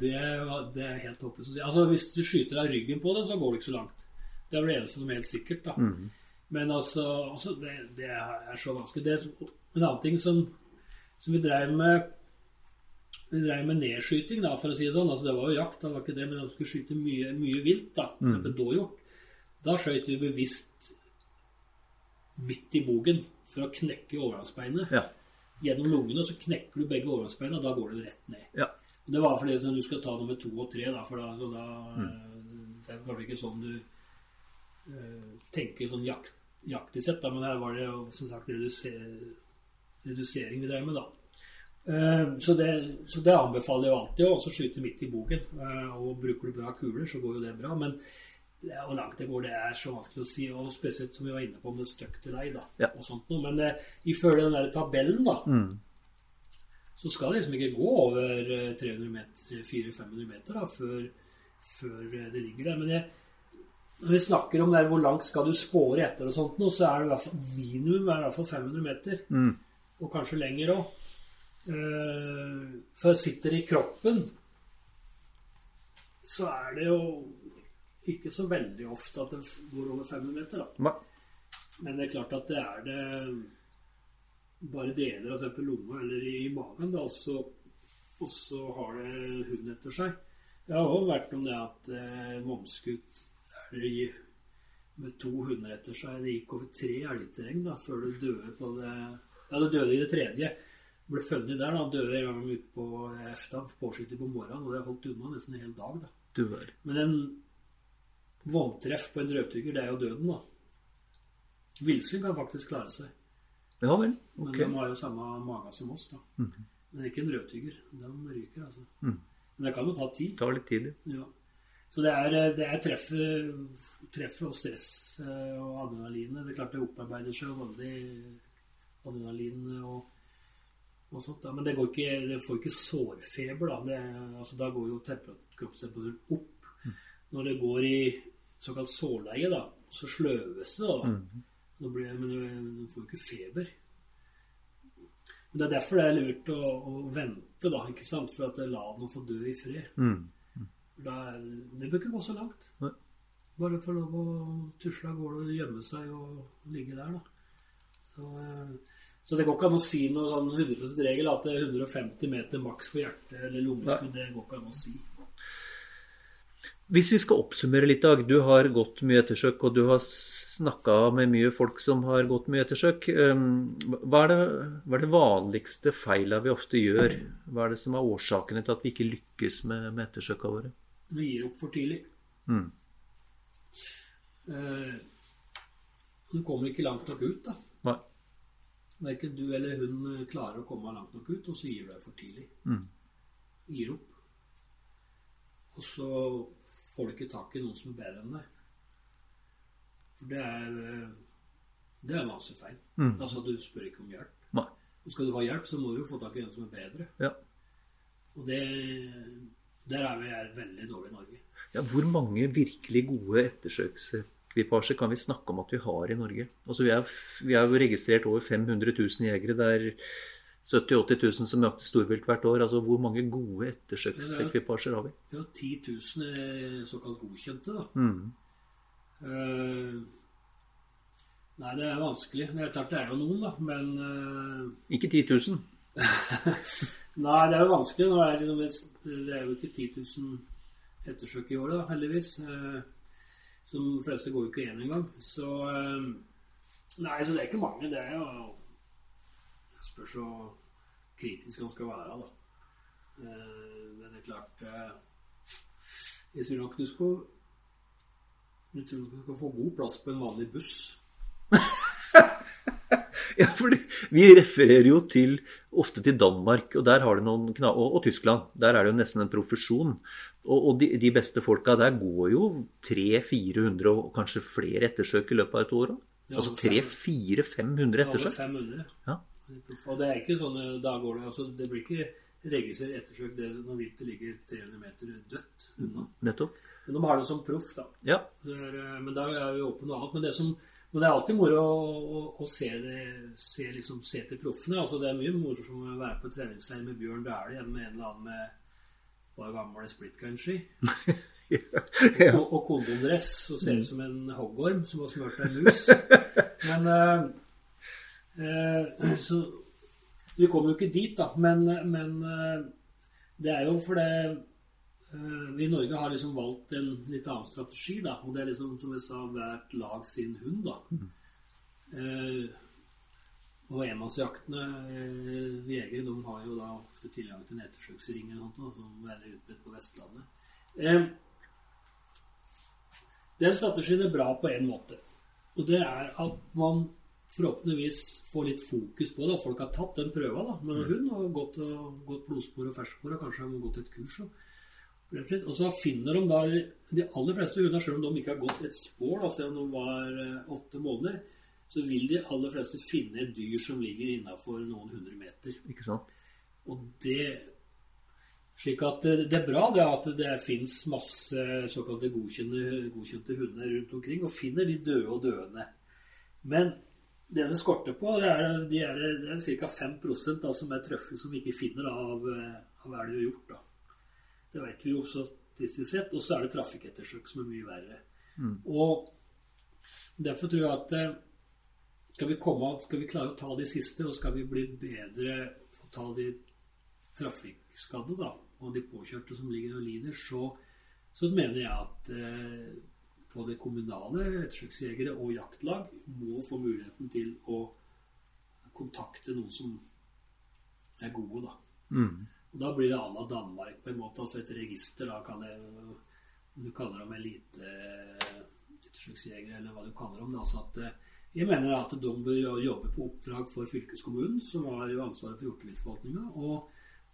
det, det er helt håpløst å si. Altså, hvis du skyter av ryggen på det, så går det ikke så langt. Det er det eneste som er helt sikkert. da. Men altså, altså det, det er så vanskelig. Det er en annen ting som, som vi drev med vi drev med nedskyting, da, for å si det sånn. Altså, det var jo jakt, da var ikke det, men vi skulle skyte mye, mye vilt. Da mm. dåhjort. Da skøyt vi bevisst midt i bogen for å knekke overgangsbeinet. Ja. Gjennom lungene, så knekker du begge overgangsbeina, og da går det rett ned. Ja. Det var fordi sånn, du skal ta nummer to og tre, da, for da, da mm. Det er kanskje ikke sånn du uh, tenker sånn jakt, jaktig sett, da, men her var det som sagt reduser, redusering vi drev med, da. Uh, Så det, så det anbefaler jeg alltid å skyte midt i bogen. Uh, Og bruker du bra kuler, så går jo det bra. Men er, hvor langt det går, det er så vanskelig å si. Og spesielt som vi var inne på med det deg. da, Ja. og sånt noe. Men eh, ifølge den der tabellen, da, så skal det liksom ikke gå over eh, 300 meter, 400-500 meter da, før, før eh, det ligger der. Men jeg, når vi snakker om der, hvor langt skal du spåre etter, og sånt noe, så er det i hvert fall minimum er i hvert fall 500 meter. Og kanskje lenger òg. For sitter det i kroppen, så er det jo ikke så veldig ofte at det går over 500 meter. da. Men det er klart at det er det bare deler av f.eks. lomma eller i magen, da, også, og så har det hund etter seg. Det har også vært om det at eh, vomskutt det med to hunder etter seg. Det gikk over tre elgterreng da, før det døde på det Ja, det døde i det tredje. Ble funnet der, da. Døde en gang ute på efta, påskyter på morgenen, og det holdt unna nesten en hel dag. da. Du Men en vogntreff på en drøvtygger, det er jo døden, da. Villsvin kan faktisk klare seg. Ja vel. Men de har jo samme mage som oss, da. Men ikke en drøvtygger. De ryker, altså. Men det kan jo ta tid. Det tar litt tid. Ja. Så det er, det er treffet, treff og stress eh, og adrenalinet. Det er klart det opparbeider seg veldig adrenalin og, og sånt. Men det, går ikke, det får ikke sårfeber. Da. Det, altså, da går jo temperat- kroppstemperaturen opp. Når det går i såkalt sårleie, da, så sløves det. Da. Da blir, men du- får jo ikke feber. Men Det er derfor det er lurt å, å vente, da, ikke sant? for at la den få dø i fred. Da, er- det bør ikke gå så langt. Nei. Bare få lov å tusle av gårde og gjemme seg og ligge der, da. Så, eh, så det går ikke an å si noe sånn 100 regel at det er 150 meter maks for hjerte eller lungeskudd. Det går ikke an å si. Hvis vi skal oppsummere litt, Dag. Du har gått mye ettersøk, og du har snakka med mye folk som har gått mye ettersøk. Um, Hva er det, hva er det vanligste feila vi ofte gjør? Hva er det som er årsakene til at vi ikke lykkes med, med ettersøka våre? Vi gir opp for tidlig. Mm. Eh, du kommer ikke langt nok ut, da. Nei. Verken du eller hun klarer å komme langt nok ut, og så gir du deg for tidlig. Mm. Gir opp. Og så får du ikke tak i noen som er bedre enn deg. For det er Det er masse feil. Altså, du spør ikke om hjelp. Nei. Og skal du ha hjelp, så må du jo få tak i en som er bedre. Ja. Og det Der er vi er veldig dårlige i Norge. Ja, hvor mange virkelig gode ettersøksekvipasjer kan vi snakke om at vi har i Norge? Altså, vi, er, vi har jo registrert over 500 000 jegere. Der 70 000-80 000 som jakter storvilt hvert år. Altså hvor mange gode ettersøksekvipasjer har vi? Har 10 000 såkalt godkjente, da. Mm. Uh, nei, det er vanskelig. Det er klart det er jo noen, da, men uh, Ikke 10 000? nei, det er jo vanskelig. Nå er det, liksom, det er jo ikke 10 000 ettersøk i året, da, heldigvis. Uh, som de fleste går jo ikke igjen engang. Så Nei, så det er ikke mange. Det er jo Jeg spør så kritisk han skal være, da. Men det er klart Jeg tror nok du skal Du tror nok du skal få god plass på en vanlig buss. ja, fordi vi refererer jo til, ofte til Danmark og, der har noen, og, og Tyskland. Der er det jo nesten en profesjon. Og, og de, de, beste folka der går jo 300-400 og kanskje flere ettersøk i løpet av et år. Ja, altså 300-400-500 ettersøk. Ja, 500. Ja. Og det er ikke sånn Da går det altså Det blir ikke registrert ettersøk det når viltet ligger 300 meter dødt unna. Nettopp. Men de har det som proff, da. Ja. Er, men da er vi åpne noe annet. Men det, som, men det er alltid moro å, å, å se, det, se, liksom, se, til proffene. Altså, det er mye morsomt å være på treningsleir med Bjørn Dæhlie enn med en eller annen med bare gamle splitgun-ski. ja. Og, og kondomdress og ser ut som en hoggorm som har smurt en mus. Men uh, Så vi kommer jo ikke dit, da. Men, men uh, det er jo fordi vi i Norge har liksom valgt en litt annen strategi, da. Og det er liksom, som jeg sa, hvert lag sin hund, da. Mm. Og enmannsjaktene eh, jegere de har jo da ofte tilgang til en ettersøksring eller noe som er utbredt på Vestlandet. Eh, den strategien er bra på én måte. Og det er at man forhåpentligvis får litt fokus på det. Folk har tatt den prøva da, med en hund og gått, gått blodspor og ferskspor og kanskje har gått et kurs. Og, og så finner de da de aller fleste hunder, selv om de ikke har gått et spor, da, siden de var eh, åtte måneder, så vil de aller fleste finne et dyr som ligger innafor noen hundre meter. Ikke sant? Og det slik at det er bra det at det fins masse såkalte godkjente, godkjente, hunder rundt omkring, og finner de døde og døende. Men det det skorter på, det er, de er, det er ca. 5 da, som er trøffel som vi ikke finner av, av hva de har gjort. Da. Det vet vi jo statistisk sett. Og så er det trafikkettersøk som er mye verre. Mm. Og Derfor tror jeg at skal vi, komme, skal vi klare å ta de siste, og skal vi bli bedre for å ta de trafikkskadde da, og de påkjørte som ligger og lider, så, så mener jeg at eh, både kommunale ettersøksjegere og jaktlag må få muligheten til å kontakte noen som er gode. da. Mm. Og Da blir det à la Danmark, på en måte, altså et register. da kan jeg, Du kaller dem eliteettersøksjegere, eller hva du kaller dem. altså at eh, jeg mener at de bør jobbe på oppdrag for fylkeskommunen, som har jo ansvaret for hjorteviltforvaltninga, og,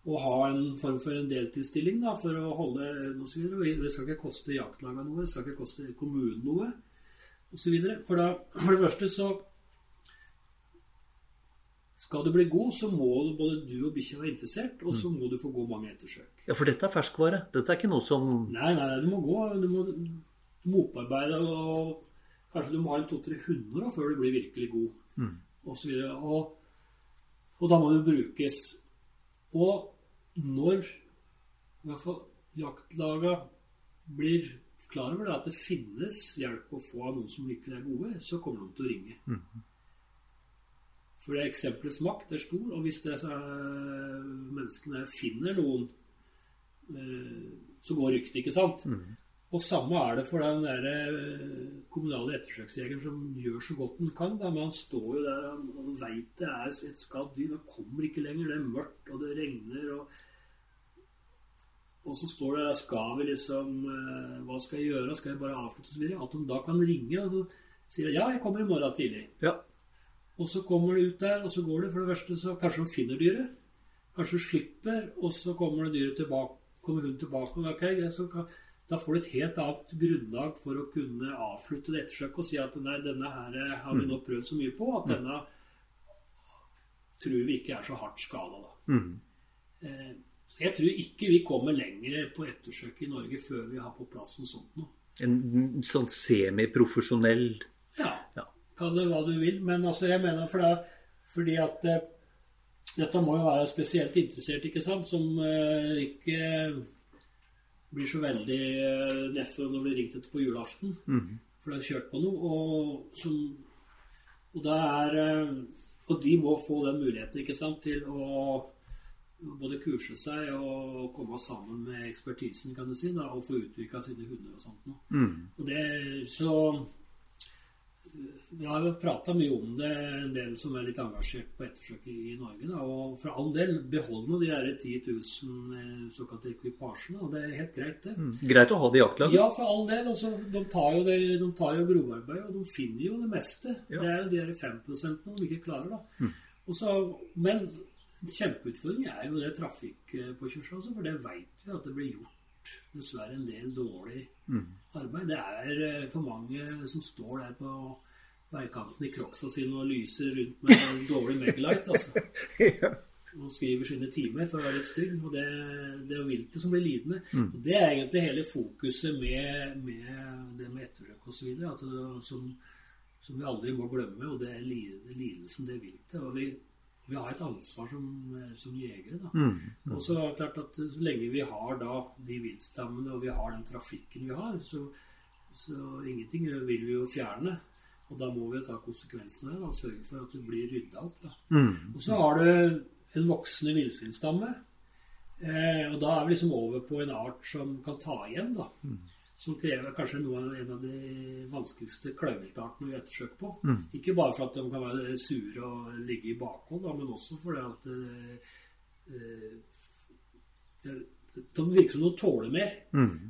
og, ha en form for en deltidsstilling da, for å holde osv. Det skal ikke koste jaktlagene noe, det skal ikke koste kommunen noe osv. For, da, for det første så skal du bli god, så må både du og bikkja være interessert, og så må du få gå mange ettersøk. Ja, for dette er ferskvare? Dette er ikke noe som Nei, nei, du må gå. Du må, du må opparbeide og Kanskje du må ha en to-tre hunder før du blir virkelig god. Mm. Og, så videre. og, og da må du brukes. Og når i hvert fall jaktlaga blir klar over at det finnes hjelp å få av noen som virkelig er gode, så kommer de til å ringe. Mm. For det eksempelets makt er stor, og hvis det er, menneskene finner noen, eh, så går ryktet, ikke sant? Mm. Og samme er det for den der eh, kommunale ettersøksjegeren som gjør så godt han kan. Da. Men han står jo der og veit det er et skadd dyr. Han kommer ikke lenger. Det er mørkt, og det regner. Og, og så står det der Skal vi liksom eh, Hva skal jeg gjøre? Skal jeg bare avslutte? Videre. At de da kan ringe og så sier ja, jeg kommer i morgen tidlig. Ja. Og så kommer de ut der, og så går det. For det verste så kanskje de finner dyret. Kanskje de slipper, og så kommer det dyret tilbake. Kommer hun tilbake. Og ok, så kan da får du et helt annet grunnlag for å kunne avslutte det ettersøket og si at nei, denne her har vi nå prøvd så mye på at denne tror vi ikke er så hardt skada. Mm. Eh, jeg tror ikke vi kommer lenger på ettersøk i Norge før vi har på plass noe sånt noe. En sånn semiprofesjonell Ja. Ja. Kall det hva du vil. Men altså, jeg mener for det, fordi at eh, dette må jo være spesielt interessert, ikke sant, som eh, ikke blir så veldig eh, nedfor når det blir ringt etter på julaften. For de har kjørt på noe. Og, som, og, det er, eh, og de må få den muligheten ikke sant, til å både kurse seg og komme sammen med ekspertisen, kan du si, da, og få utvikla sine hunder og sånt noe. Og det, så vi har jo prata mye om det, en del som er litt engasjert på ettersøk i, Norge. Da, og for all del, behold nå de der 10 000 eh, såkalte ekvipasjene. Og det er helt greit, det. Greit å ha det i jaktlag. Ja, for all del. Også, de tar jo, det, de tar jo grovarbeid, og de finner jo det meste. Ja. Det er jo de der 5% de ikke klarer, da. Mm. Også, men kjempeutfordringen er jo det trafikkpåkjørselen, altså, for det veit vi at det blir gjort dessverre en del dårlig arbeid. Det er eh, for mange som står der på veikanten i crocsa sine og lyser rundt med en dårlig Megalight. altså. Og skriver sine timer for å være litt stygg. Og det, det er viltet som blir lidende. Og det er egentlig hele fokuset med, med det med etterrøk osv. Som, som vi aldri må glemme, og det er lidelsen det viltet. Og vi, vi har et ansvar som, som jegere. da. Og så er det klart at så lenge vi har da de viltstammene, og vi har den trafikken vi har, så, så ingenting vil vi jo fjerne. Og da må vi ta konsekvensene da, og sørge for at det blir rydda opp. da. Og så har du en voksende villsvinstamme. Eh, og da er vi liksom over på en art som kan ta igjen, da. Som krever kanskje noe av en av de vanskeligste klauviltartene vi ettersøker på. Ikke bare for at de kan være sure og ligge i bakhånd, men også fordi at eh, eh, de virker som de tåler mer.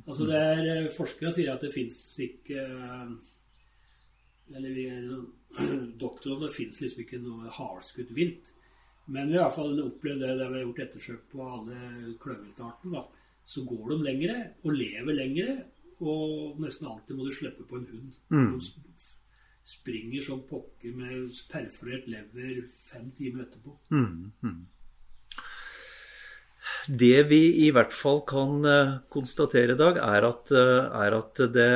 Altså det er, eh, Forskere sier at det fins ikke eh, Eller vi er doktorene, det fins liksom ikke noe hardskutt vilt. Men vi har i hvert fall opplevd det der vi har gjort ettersøk på alle kløverviltartene. Så går de lengre og lever lengre, og nesten alltid må du slippe på en hund. De sp- springer som pokker med perforert lever fem timer etterpå. Det vi i hvert fall kan eh, konstatere i dag, er at, eh, er at det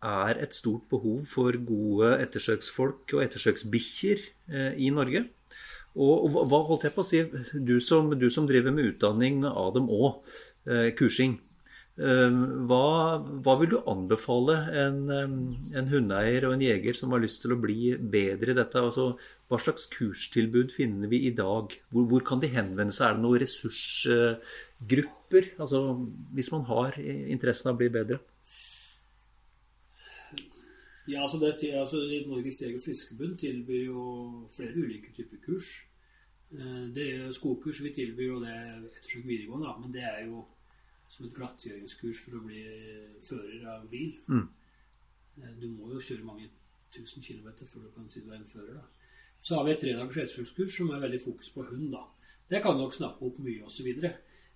er et stort behov for gode ettersøksfolk og ettersøksbikkjer eh, i Norge. Og, hva holdt jeg på å si, du som, du som driver med utdanning av dem òg, kursing. Eh, Hva, hva vil du anbefale en, eh, en hundeeier og en jeger som har lyst til å bli bedre i dette? Altså, hva slags kurstilbud finner vi i dag? Hvor, hvor kan de henvende seg? Er det noen ressursgrupper? Altså, hvis man har interessen av å bli bedre? Ja, altså, det, altså Norges Jeger- og tilbyr jo flere ulike typer kurs. Eh, Det er Skogkurs vi tilbyr jo det ettersøk videregående, da, men det er jo som et glattgjøringskurs for å bli fører av bil. Mm. Du må jo kjøre mange tusen kilometer før du kan si du er en fører. da. Så har vi et tredagers redskapskurs som er veldig fokus på hund. da. Det kan nok snappe opp mye osv.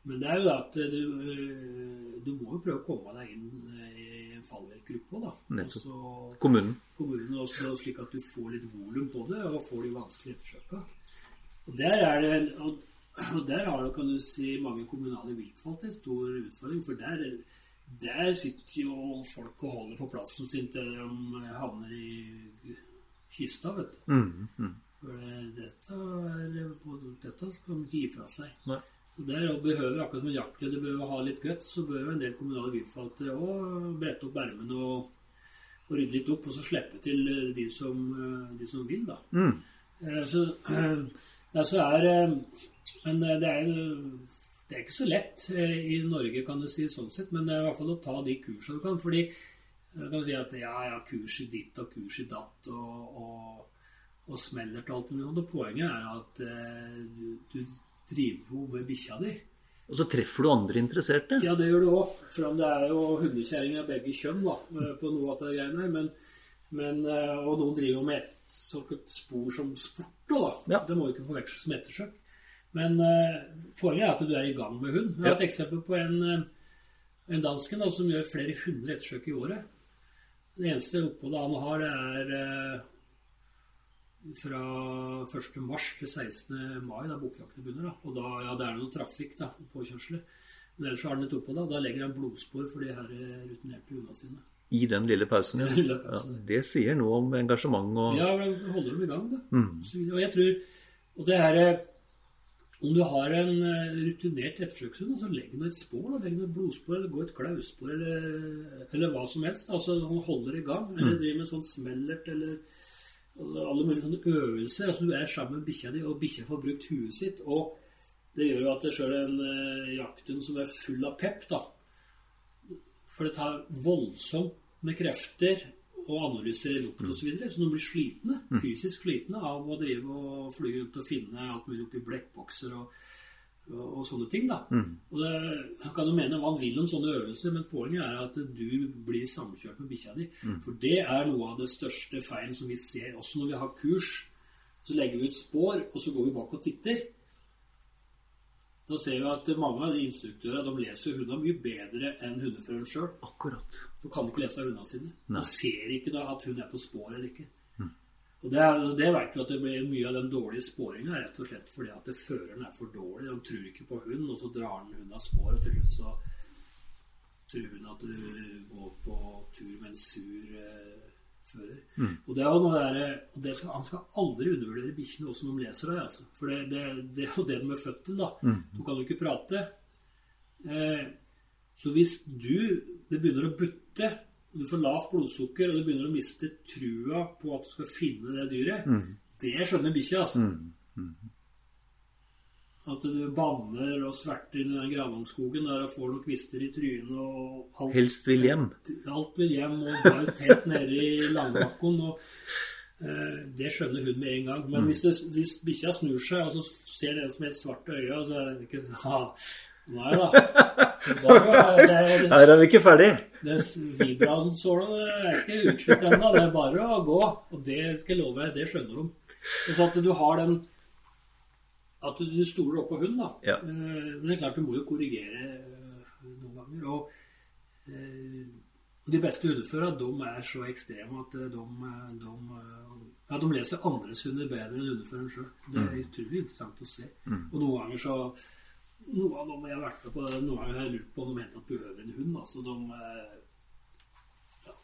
Men det er jo at du, eh, du må jo prøve å komme deg inn eh, i en fallviltgruppe òg, da. Nettopp. Og Kommunen. kommunen også, slik at du får litt volum på det, og får de vanskelige ettersøka. Og der er det og, og der har det, kan du si, mange kommunale viltforvaltere en stor utfordring, for der, der sitter jo folk og holder på plassen sin til de havner i kista, vet du. For dette, er, dette skal de ikke gi fra seg. Nei. Så der behøver akkurat som en jaktleder behøver ha litt guts, så bør en del kommunale viltforvaltere òg brette opp ermene og, og rydde litt opp, og så slippe til eh, de som, eh, de som vil, da. Mm. Så, ja, så er eh, Men det er det er ikke så lett eh, i Norge, kan du si, sånn sett, men det er i hvert fall å ta de kursene du kan. fordi jeg kan si at ja, ja, kurs i ditt og kurs i datt og, og, og smeller til alt mulig. Og poenget er at eh, du, du driver jo med bikkja di. Og så treffer du andre interesserte. Ja, det gjør du òg. For om det er jo hundekjerringer av begge kjønn da, eh, på noe av det greiene her. Men, men, eh, og noen driver jo med såkalt spor som sport da. Ja. Det må jo ikke forveksles med ettersøk. Men uh, poenget er at du er i gang med hund. Jeg har et eksempel på en, eh, en dansken da, som gjør flere hundre ettersøk i året. Det eneste oppholdet han har, det er eh, fra 1. mars til 16. mai, da bukjakten begynner. Da. Og da ja, det er noe trafikk da, påkjørsler. Men ellers har han et opphold. Da. da legger han blodspor for de her rutinerte hundene sine. I den lille pausen. ja. lille pausen. Ja, det sier noe om engasjement og Ja, holder dem i gang, da. Mm. og jeg tror Og det er om du har en eh, rutinert ettersøkshund, så legg noe et spor. Da. Legg noe et blodspor eller gå et klauspor eller, eller hva som helst. Altså Han holder i gang. Eller driver med sånn smellert eller altså, alle mulige sånne øvelser. Altså Du er sammen med bikkja di, og bikkja får brukt huet sitt. Og det gjør jo at det sjøl en uh, jakthund som er full av pep, da For det tar voldsomt med krefter å analysere lukt osv. Så, videre, så de blir slitne, fysisk slitne av å drive og fly rundt og finne alt mulig oppi blekkbokser og, og, og, sånne ting. da. Mm. Og det kan jo mene hva man vil om sånne øvelser, men poenget er at du blir samkjørt med bikkja di. Mm. For det er noe av det største feilen som vi ser også når vi har kurs. Så legger vi ut spor, og så går vi bak og titter. Da ser vi at mange av de instruktørene de leser hundene mye bedre enn hundeføreren sjøl. Akkurat. De kan ikke lese hundene sine. Nei. De ser ikke da at hun er på spor eller ikke. Mm. Og Det, det vet vi at det blir mye av den dårlige sporinga rett og slett fordi at føreren er for dårlig. Han tror ikke på hund, og så drar han hunden av spor, og til slutt så tror hun at du går på tur med en sur eh, fører. Mm. Og det er jo noe der, det skal, Han skal aldri undervurdere bikkjene også når de leser deg. Altså. For det, det, det, er jo det de er født til. da. Mm. Du kan jo ikke prate. Eh, så hvis du det begynner å butte, og du får lavt blodsukker, og du begynner å miste trua på at du skal finne det dyret, mm. det skjønner bikkja. altså. Mm. At du banner og sverter inn i den granungskogen der og får noen kvister i trynet og alt, Helst vil hjem. Alt vil hjem, og bare tett nede i langbakken. Og, eh, det skjønner hun med en gang. Men mm. hvis, det, hvis bikkja snur seg og så ser det som et svart øye, så er det ikke ha, Nei da. Her er vi ikke ferdig. Det Vibransåla er ikke utslitt ennå. Det er bare å gå. Og det skal jeg love deg, det skjønner de. Så at du har den at du stoler opp på hund, da. Ja. Eh, men det er klart du må jo korrigere eh, noen ganger. Og, eh, og de beste hundeførerne de er så ekstreme at de, de, ja, de leser andres hunder bedre enn hundeføreren sjøl. Det er mm. utrolig interessant å se. Mm. Og noen ganger så noen av dem jeg har vært med på Noen ganger har jeg lurt på om de helt tatt behøver en hund. Altså de, ja,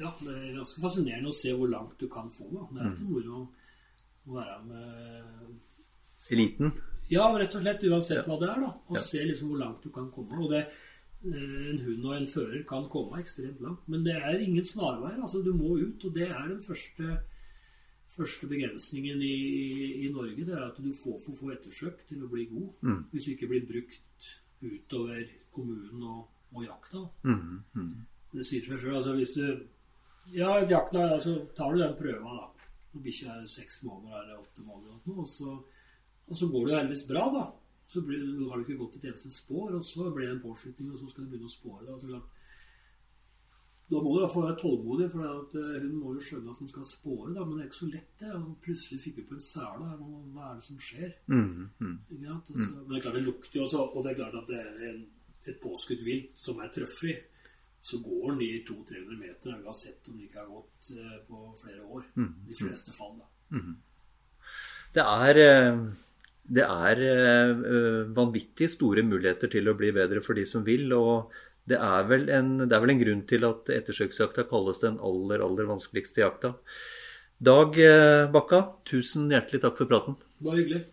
ja, det er ganske fascinerende å se hvor langt du kan få. Da. Det er ikke moro å være med Eliten? Ja, rett og slett. Uansett hva det er. da. Og ja. se liksom hvor langt du kan komme. Og det, eh, En hund og en fører kan komme ekstremt langt. Men det er ingen snarveier. altså Du må ut. Og det er den første, første begrensningen i, i, Norge. Det er at du får for få ettersøk til å bli god. Mm. Hvis du ikke blir brukt utover kommunen og, og jakta. Mm. Mm. Det sier seg sjøl. Altså, hvis du Ja, jakta, altså, tar du den prøva, da. Når bikkja er seks måneder eller åtte måneder, og så og så går det jo heldigvis bra, da. Så blir, har du ikke gått et eneste spår, og så blir det en påslutning, og så skal du begynne å spåre. Da, da må du i være tålmodig, for at, uh, hun må jo skjønne at hun skal spåre. Da, men det er ikke så lett, det. Altså, plutselig fikk hun på en sele. Hva er det som skjer? Mm, mm. Altså, mm. Men det er klart det lukter jo også, og det er klart at det er en, et påskutt vilt som er trøffig. Så går den i 200-300 meter, uansett om det ikke har gått uh, på flere år. Mm, de fleste fall, da. Mm. Det er uh det er eh, vanvittig store muligheter til å bli bedre for de som vil. og det er, vel en, det er vel en grunn til at ettersøksjakta kalles den aller, aller vanskeligste jakta. Dag eh, Bakka, tusen hjertelig takk for praten. Bare hyggelig.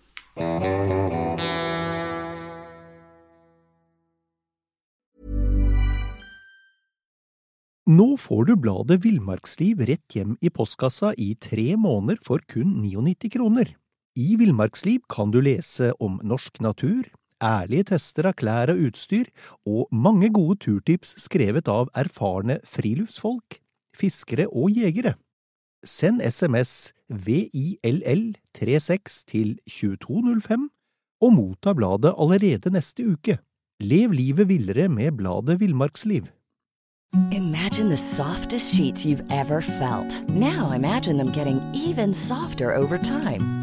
Nå får du bladet Villmarksliv rett hjem i postkassa i tre måneder for kun 99 kroner. I Villmarksliv kan du lese om norsk natur, ærlige tester av klær og utstyr, og mange gode turtips skrevet av erfarne friluftsfolk, fiskere og jegere. Send SMS VILL36 til 2205 og motta bladet allerede neste uke. Lev livet villere med bladet Villmarksliv. Imagine the softest sheets you've ever felt. Now imagine them getting even softer over time.